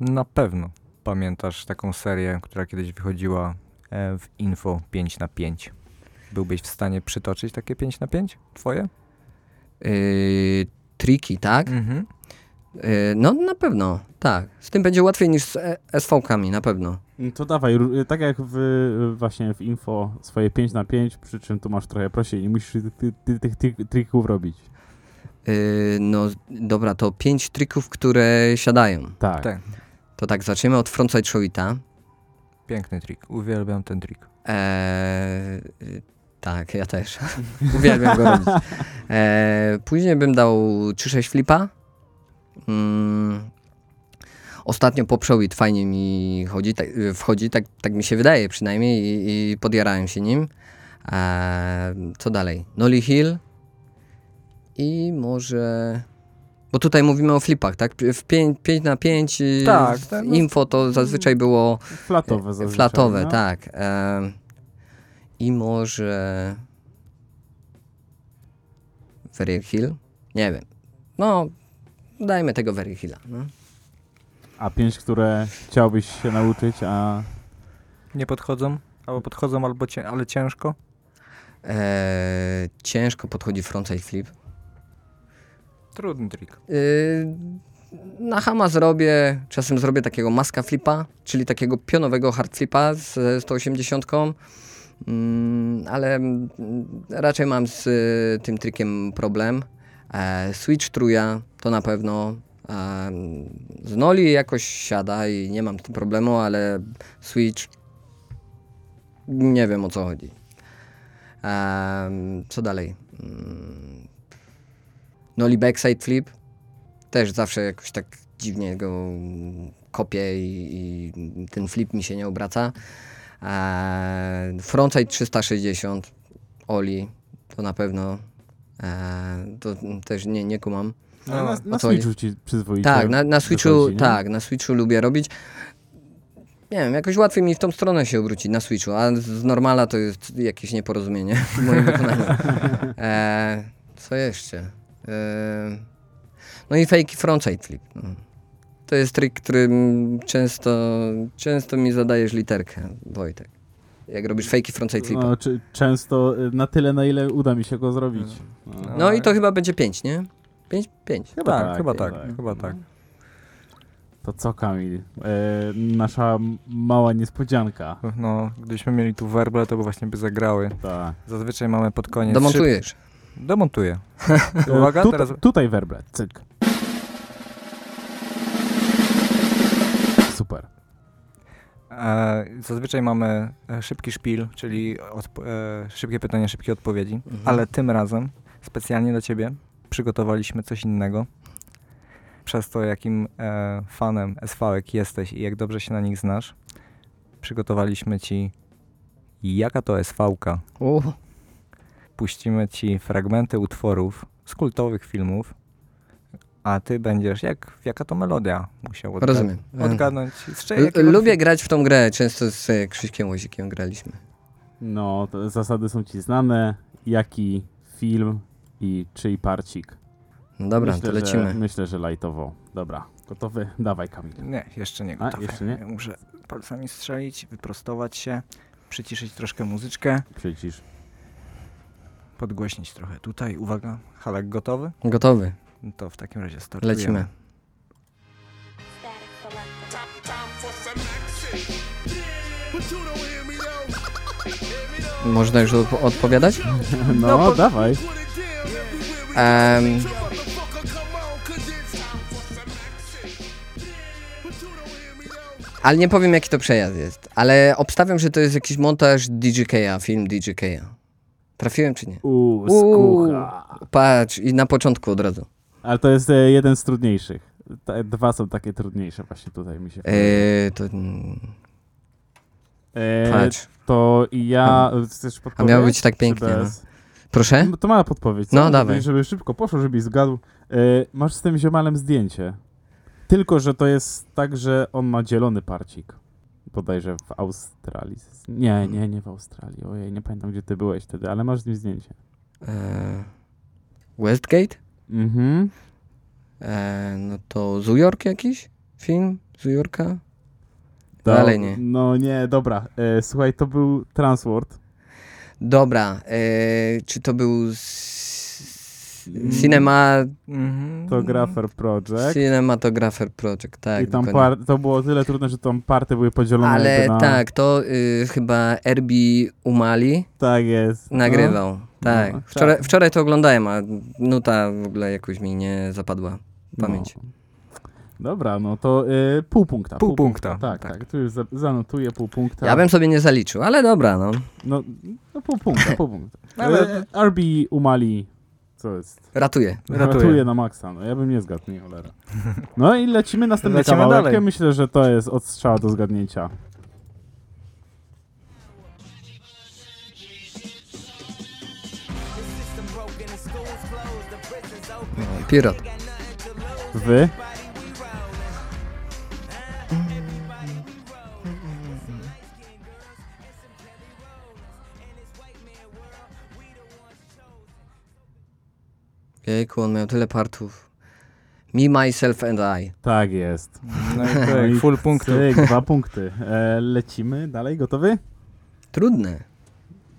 Na pewno pamiętasz taką serię, która kiedyś wychodziła e, w Info 5 na 5 Byłbyś w stanie przytoczyć takie 5 na 5 Twoje? Yy, triki, tak? Mhm. Yy, no na pewno, tak. Z tym będzie łatwiej niż z e- SV-kami, na pewno. No To dawaj, ró- tak jak w, właśnie w info swoje 5 na 5 przy czym tu masz trochę prościej, nie musisz ty- ty- ty- tych ty, trików robić. Yy, no dobra, to pięć trików, które siadają. Tak. Tak. To tak, zaczniemy od frontside showita. Piękny trik. Uwielbiam ten trik. Eee, y, tak, ja też. Uwielbiam go robić. Eee, później bym dał 3-6 flipa. Mm, ostatnio po przełit fajnie mi chodzi, tak, y, wchodzi, tak, tak mi się wydaje przynajmniej i, i podjarałem się nim. Eee, co dalej? Nolly Hill i może... Bo tutaj mówimy o flipach, tak? W 5, na 5 Tak, tak, info to zazwyczaj było Flatowe zazwyczaj. Flatowe, no. tak. Em, I może. Very Hill? Nie wiem. No, dajmy tego Very Hilla. No. A pięć, które chciałbyś się nauczyć, a Nie podchodzą? Albo podchodzą, albo cię, ale ciężko. E, ciężko podchodzi frontside flip. Trudny trik. Yy, na Hama zrobię, czasem zrobię takiego maska flipa, czyli takiego pionowego hard flipa z 180, mm, ale mm, raczej mam z y, tym trikiem problem. E, switch truja to na pewno. E, z noli jakoś siada i nie mam z tym problemu, ale switch nie wiem o co chodzi. Em, co dalej? Mm, Noli backside flip. Też zawsze jakoś tak dziwnie go kopię i, i ten flip mi się nie obraca. Frontside 360 Oli to na pewno to też nie, nie kumam. Ale na, na? Switchu ci przyzwoicie Tak, na, na Switchu, tak, na Switchu lubię robić. Nie wiem, jakoś łatwiej mi w tą stronę się obrócić na Switchu, a z normala to jest jakieś nieporozumienie w moim wykonaniu. E, co jeszcze? E, no i fake frontside flip. No. To jest trik, którym często, często mi zadajesz literkę, Wojtek. Jak robisz fake frontside flipa. No, czy, często y, na tyle, na ile uda mi się go zrobić. No. No i to chyba będzie 5, nie? 5? 5. Chyba tak, tak, chyba tak. tak, chyba tak. To co, Kamil? E, nasza mała niespodzianka. No, gdybyśmy mieli tu werble, to by właśnie by zagrały. Tak. Zazwyczaj mamy pod koniec... Domontujesz. Szyb... Demontuję. Uwaga, Tu, teraz... Tutaj werble, cyk. Zazwyczaj mamy e, szybki szpil, czyli e, szybkie pytania, szybkie odpowiedzi, Mhm. ale tym razem specjalnie dla Ciebie przygotowaliśmy coś innego. Przez to, jakim e, fanem SV-ek jesteś i jak dobrze się na nich znasz, przygotowaliśmy Ci jaka to SV-ka. U, Puścimy Ci fragmenty utworów z kultowych filmów, a Ty będziesz, jak jaka to melodia musiał odgad- rozumiem. odgadnąć. Z jakiego lubię grać w tą grę, często z e, Krzyśkiem Łozikiem graliśmy. No, to zasady są ci znane. Jaki film i czyj parcik. No dobra, myślę, to lecimy. Że, myślę, że lajtowo. Dobra, gotowy? Dawaj, Kamil. Nie, jeszcze nie gotowe. jeszcze nie? Muszę palcami strzelić, wyprostować się, przyciszyć troszkę muzyczkę, Przycisz. podgłośnić trochę tutaj. Uwaga, Halek gotowy? Gotowy, No To w takim razie startujemy. lecimy. Można już odpo- odpowiadać? No, dawaj. Em, ale nie powiem jaki to przejazd jest. Ale obstawiam, że to jest jakiś montaż DJK-a, film DJK-a. Trafiłem czy nie? Uuu, Uuu. skucha. Patrz, i na początku od razu. Ale to jest e, jeden z trudniejszych. Te dwa są takie trudniejsze właśnie tutaj mi się Eee, to... mm, e, Patrz. To ja... Chcesz A miało być tak pięknie. No. bez? Proszę? No To mała podpowiedź. co? No, dawaj. Żeby szybko poszło, żebyś zgadł. E, masz z tym ziomalem zdjęcie. Tylko, że to jest tak, że on ma zielony parcik. Bodajże w Australii. Nie, nie, nie w Australii. Ojej, nie pamiętam, gdzie ty byłeś wtedy, ale masz z nim zdjęcie. Eee, Westgate? Mhm. Eee, no to York jakiś? Film z New Yorka? To- Dalej nie. No nie, dobra. E, słuchaj, to był Transworld. Dobra, eee, czy to był. Cinema... Mhm. To Grapher Project. Cinematographer Project, tak. I tam par, to było tyle trudne, że tam party były podzielone Ale na... tak, to y, chyba Erbi Umali Tak jest. nagrywał. tak. No, Wczoraj, tak. wczoraj to oglądałem, a nuta w ogóle jakoś mi nie zapadła w pamięć. No. Dobra, no to y, pół punkta. Pół punkta, Tak, tak. tak. Tu już za, zanotuję pół punkta. Ja bym sobie nie zaliczył, ale dobra, no. No, no pół punkta, pół punkta. Ale- Ale RB Umali, co jest? Ratuję. Ratuję. Ratuje na maksa, no ja bym nie zgadł, nie cholera. No i lecimy następny Lecimy kawałek. dalej. Ja myślę, że to jest odstrzała do zgadnięcia. Pirot. Wy? Jejku, on miał tyle partów. Me, myself and I. Tak jest. No i pyk, full punktu. Cyk, dwa punkty. E, lecimy dalej, gotowy? Trudne.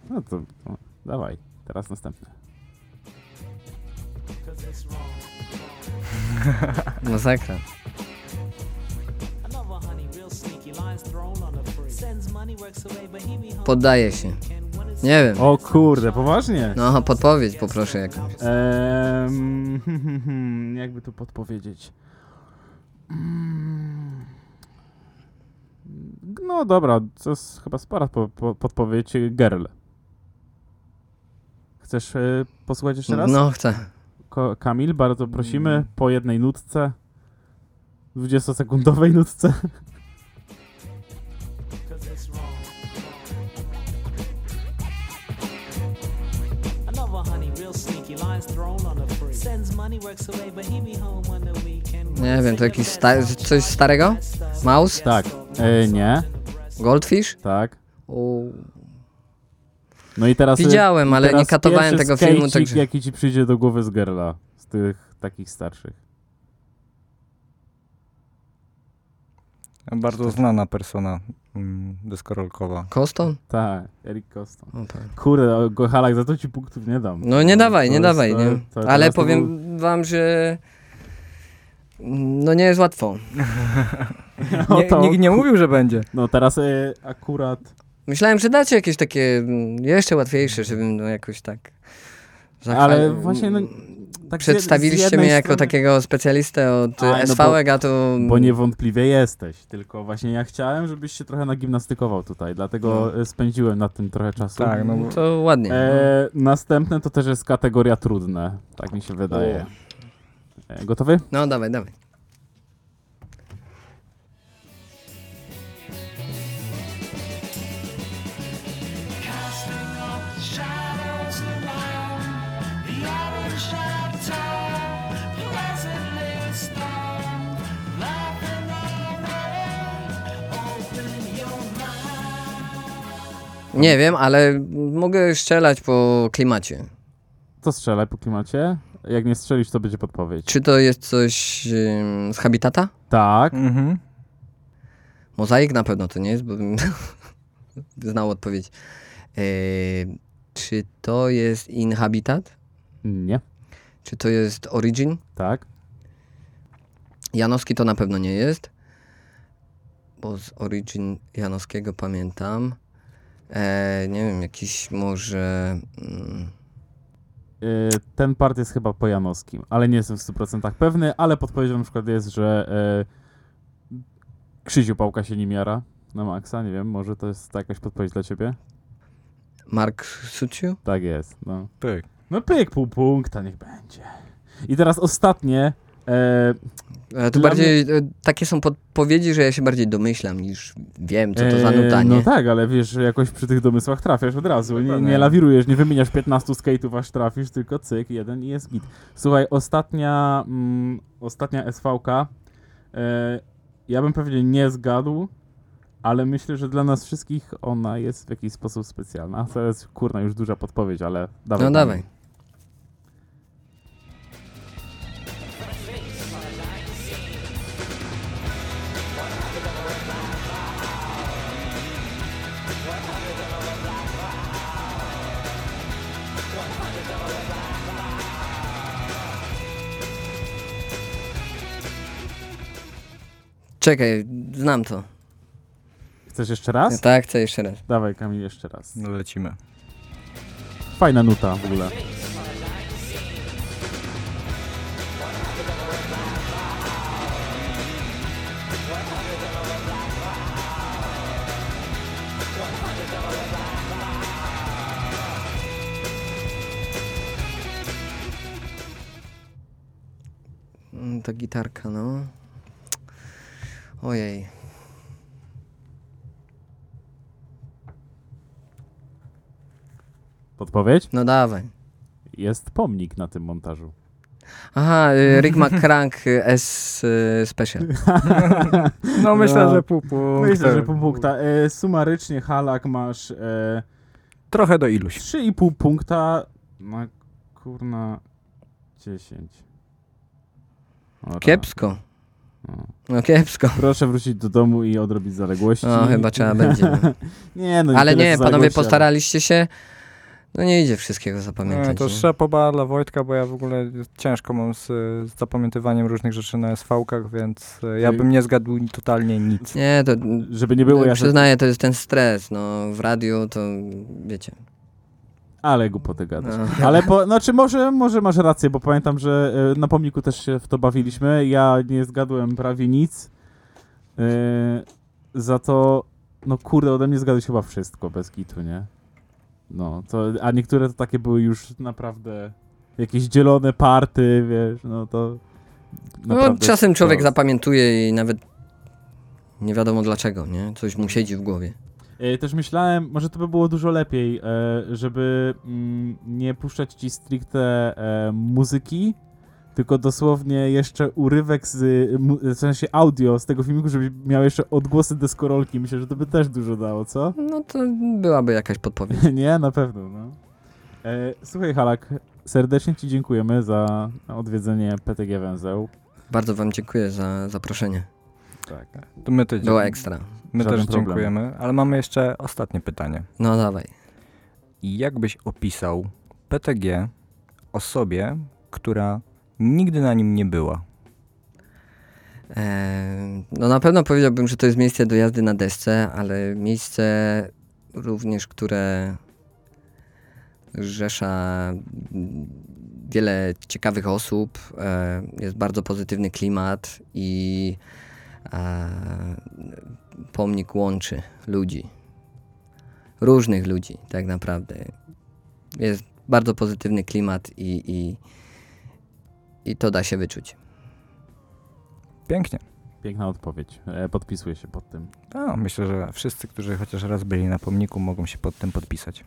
No to, to dawaj, teraz następne. Masakra. Poddaję się. Nie wiem. O kurde, poważnie? No, podpowiedź poproszę jakąś. Ehm, jakby tu podpowiedzieć. Mm. No dobra, to jest chyba spora po, po, podpowiedź. Girl. Chcesz e, posłuchać jeszcze raz? No, chcę. Ko- Kamil, bardzo prosimy, po jednej nutce. 20-sekundowej nutce. Nie wiem, to jakiś sta- coś starego? Mouse? Tak. E, nie, Goldfish? tak. O, No i teraz. e, Widziałem, i ale teraz nie katowałem tego filmu, także- jaki ci przyjdzie do głowy z Gerla. Z tych takich starszych. Bardzo znana persona mm, deskorolkowa. Koston? Tak, Eric Coston. O, tak. Kurde, o, go Halak, za to ci punktów nie dam. No nie dawaj, nie dawaj, nie. to- Ale powiem był- wam, że no nie jest łatwo. No Nie, to- nikt nie mówił, że będzie. No teraz e, akurat. Myślałem, że dacie jakieś takie mm, jeszcze łatwiejsze, żebym no jakoś tak... zachwa- Ale właśnie, no, tak z jed- z Przedstawiliście mnie jako strony- takiego specjalistę od A, no SVG, a to... Bo niewątpliwie jesteś, tylko właśnie ja chciałem, żebyś się trochę nagimnastykował tutaj, dlatego No. e, spędziłem nad tym trochę czasu. Tak, no bo To ładnie. E, następne to też jest kategoria trudne, tak mi się wydaje. E, gotowy? No dawaj, dawaj. Nie wiem, ale mogę strzelać po klimacie. To strzelaj po klimacie. Jak nie strzelisz, to będzie podpowiedź. Czy to jest coś ym, z Habitata? Tak. Mhm. Mozaik na pewno to nie jest, bo bym znał odpowiedź. Yy, czy to jest Inhabitat? Nie. Czy to jest Origin? Tak. Janowski to na pewno nie jest, bo z Origin Janowskiego pamiętam. E, nie wiem, jakiś może... Mm, E, ten part jest chyba po Janowskim, ale nie jestem w 100% pewny, ale podpowiedzią na przykład jest, że e, Krzysiu Pałka się nim jara na maksa, nie wiem, może to jest jakaś podpowiedź dla ciebie? Mark Suciu? Tak jest, no. Pyk. No pyk, pół punkta, niech będzie. I teraz ostatnie, E, to Dla bardziej, e, takie są podpowiedzi, że ja się bardziej domyślam niż wiem, co to za e, nuta, nie? No tak, ale wiesz, że jakoś przy tych domysłach trafiasz od razu, nie, nie lawirujesz, nie wymieniasz 15 skate'ów aż trafisz, tylko cyk, jeden i jest git. Słuchaj, ostatnia, mm, ostatnia SVK, e, ja bym pewnie nie zgadł, ale myślę, że dla nas wszystkich ona jest w jakiś sposób specjalna. To jest, kurna, już duża podpowiedź, ale dawaj. No dawaj. Czekaj, znam to. Chcesz jeszcze raz? Tak, chcę jeszcze raz. Dawaj, Kamil, jeszcze raz. No lecimy. Fajna nuta w ogóle. Mm, Ta gitarka, no. Ojej. Podpowiedź? No dawaj. Jest pomnik na tym montażu. Aha, y, Rick McCrank y, S y, Special. No myślę, No. że pół punkta. Myślę, że pół punkta. E, sumarycznie, Halak, masz e, Trochę do iluś. 3,5 punkta na kurna 10. Ora. Kiepsko. No. Kiepsko. Proszę wrócić do domu i odrobić zaległości. No chyba trzeba będzie. no. Nie, no Ale nie, panowie, postaraliście się. No nie idzie wszystkiego Nie, zapamiętać. to nie? szepoba dla Wojtka, bo ja w ogóle ciężko mam z, z zapamiętywaniem różnych rzeczy na SV-kach, więc e, ja bym nie zgadł totalnie nic. Nie, to Żeby nie było, ja przyznaję, to jest ten stres. No w radiu to wiecie. Ale głupoty gadasz. No. Ale po, znaczy może, może masz rację, bo pamiętam, że e, na pomniku też się w to bawiliśmy. Ja nie zgadłem prawie nic. E, za to, no kurde, ode mnie zgadłeś chyba wszystko, bez kitu, nie? No, to, a niektóre to takie były już naprawdę jakieś dzielone party, wiesz, no to... No, czasem człowiek zapamiętuje i nawet nie wiadomo dlaczego, nie? Coś mu siedzi w głowie. E, Też myślałem, może to by było dużo lepiej, e, żeby mm, nie puszczać ci stricte e, muzyki, tylko dosłownie jeszcze urywek z, w sensie audio z tego filmiku, żeby miał jeszcze odgłosy deskorolki. Myślę, że to by też dużo dało, co? No to byłaby jakaś podpowiedź. nie, na pewno, no. Słuchaj, Halak, serdecznie ci dziękujemy za odwiedzenie PTG Węzeł. Bardzo wam dziękuję za zaproszenie. Tak. To my, Było ekstra. my Żaden też problem. dziękujemy, ale mamy jeszcze ostatnie pytanie. No dawaj. Jak byś opisał PTG osobie, która nigdy na nim nie była? Eee, no na pewno powiedziałbym, że to jest miejsce do jazdy na desce, ale miejsce również, które rzesza wiele ciekawych osób, e, jest bardzo pozytywny klimat i pomnik łączy ludzi. Różnych ludzi, tak naprawdę. Jest bardzo pozytywny klimat i, i, i to da się wyczuć. Pięknie. Piękna odpowiedź. E, Podpisuję się pod tym. A, myślę, że wszyscy, którzy chociaż raz byli na pomniku, mogą się pod tym podpisać.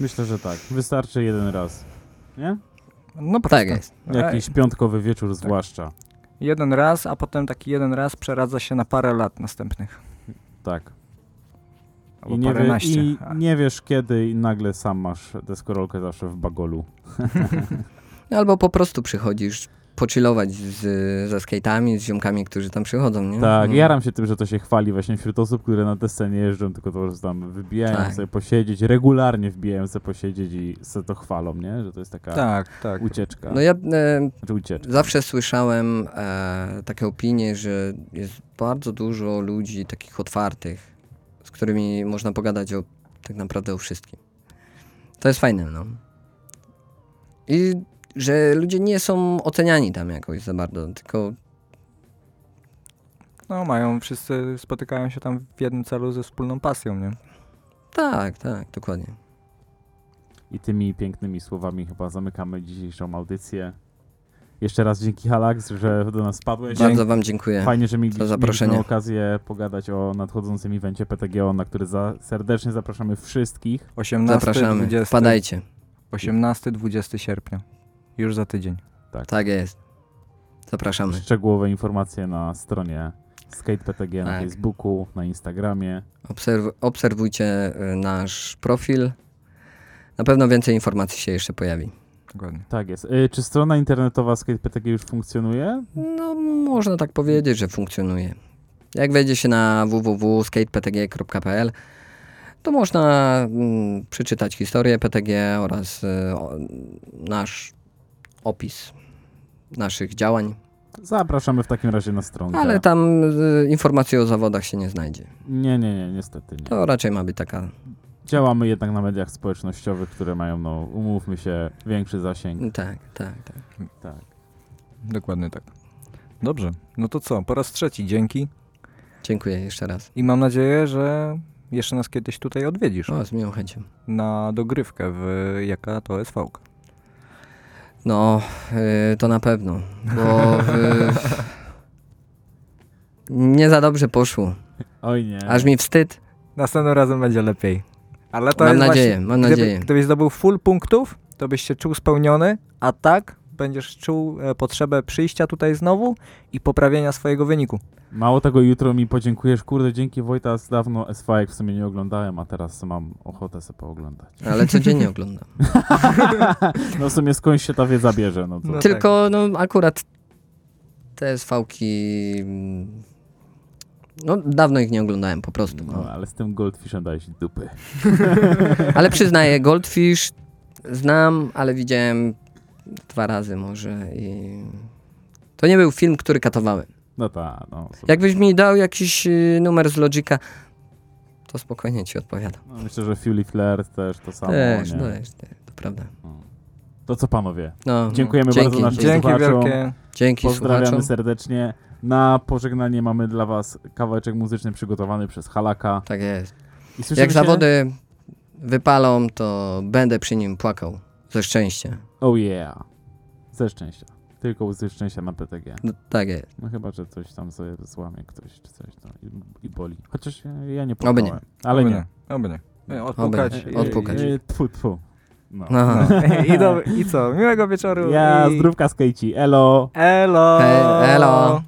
Myślę, że tak. Wystarczy jeden raz. Nie? No Tak jest. Jakiś piątkowy wieczór Tak. zwłaszcza. Jeden raz, a potem taki jeden raz przeradza się na parę lat następnych. Tak. Albo I nie, wie. I nie wiesz kiedy i nagle sam masz deskorolkę zawsze w bagolu. Albo po prostu przychodzisz pochillować z, ze skate'ami, z ziomkami, którzy tam przychodzą, nie? Tak, No. jaram się tym, że to się chwali właśnie wśród osób, które na desce nie jeżdżą, tylko to że tam wybijają Tak. sobie posiedzieć, regularnie wbijają sobie posiedzieć i sobie to chwalą, nie? Że to jest taka tak, tak. ucieczka. No ja e, Znaczy ucieczka. zawsze słyszałem e, takie opinie, że jest bardzo dużo ludzi takich otwartych, z którymi można pogadać o tak naprawdę o wszystkim. To jest fajne, no. I że ludzie nie są oceniani tam jakoś za bardzo, tylko No mają, wszyscy spotykają się tam w jednym celu ze wspólną pasją, nie? tak, tak, dokładnie. I tymi pięknymi słowami chyba zamykamy dzisiejszą audycję. Jeszcze raz dzięki Halax, że do nas spadłeś. Bardzo wam dziękuję. Fajnie, że mieli, za zaproszenie. mieliśmy okazję pogadać o nadchodzącym evencie PTGO, na który za, serdecznie zapraszamy wszystkich. 18, Zapraszamy, 20, wpadajcie. 18-20 sierpnia. Już za tydzień. Tak jest. Zapraszamy. Szczegółowe informacje na stronie Skate PTG na Tak. Facebooku, na Instagramie. Obserw- obserwujcie y, nasz profil. Na pewno więcej informacji się jeszcze pojawi. Dokładnie. Tak jest. Y, czy strona internetowa Skate PTG już funkcjonuje? No, można tak powiedzieć, że funkcjonuje. Jak wejdzie się na www.skateptg.pl, to można mm, przeczytać historię PTG oraz y, o, nasz opis naszych działań, Zapraszamy w takim razie na stronę. ale tam y, informacji o zawodach się nie znajdzie. Nie, nie, nie, niestety nie. To raczej ma być taka, Działamy jednak na mediach społecznościowych, które mają, no umówmy się, większy zasięg. tak, tak, tak. Tak. Dokładnie tak. Dobrze. No to co? Po raz trzeci dzięki Dziękuję jeszcze raz. i mam nadzieję, że jeszcze nas kiedyś tutaj odwiedzisz O, z miłą chęcią. na dogrywkę w jaka to SV. No, y, to na pewno, bo y, nie za dobrze poszło. Oj nie. Aż mi wstyd. Następnym razem będzie lepiej. Ale to Mam jest nadzieję, właśnie, mam gdyby, nadzieję. Gdybyś zdobył full punktów, to byś się czuł spełniony, a tak będziesz czuł e, potrzebę przyjścia tutaj znowu i poprawienia swojego wyniku. Mało tego, jutro mi podziękujesz. Kurde, dzięki Wojta, z dawno SV w sumie nie oglądałem, a teraz mam ochotę sobie pooglądać. Ale codziennie oglądam. no w sumie skądś się ta wiedza bierze, no to... No Tylko, no akurat TSV-ki... mm, No, dawno ich nie oglądałem po prostu. No, No. ale z tym Goldfishem dałeś dupy. Ale przyznaję, Goldfish znam, ale widziałem dwa razy może i... To nie był film, który katowałem. No tak, no. super. Jakbyś mi dał jakiś y, numer z Logica, to spokojnie ci odpowiadam. No, myślę, że Fury Flair też to samo. Też, nie? też, też, to prawda. To co panowie? No, Dziękujemy dzięki, bardzo naszym Dzięki słuchaczom. wielkie. Dzięki Pozdrawiamy słuchaczom. serdecznie. Na pożegnanie mamy dla was kawałeczek muzyczny przygotowany przez Halaka. Tak jest. Jak się... zawody wypalą, to będę przy nim płakał ze szczęścia. Oh yeah. Ze szczęścia. Tylko ze szczęścia na PTG. No, tak jest. No chyba, że coś tam sobie złamie ktoś czy coś to i, i boli. Chociaż ja, ja nie Oby nie. płakałem. Ale Oby nie. Oby nie. Nie, Odpukać. Oby. Odpukać. E, Tfu, tfu. No. No. I, do, I co? Miłego wieczoru. Ja, i... zdrówka z Kejci. Elo. Elo. Hej, elo.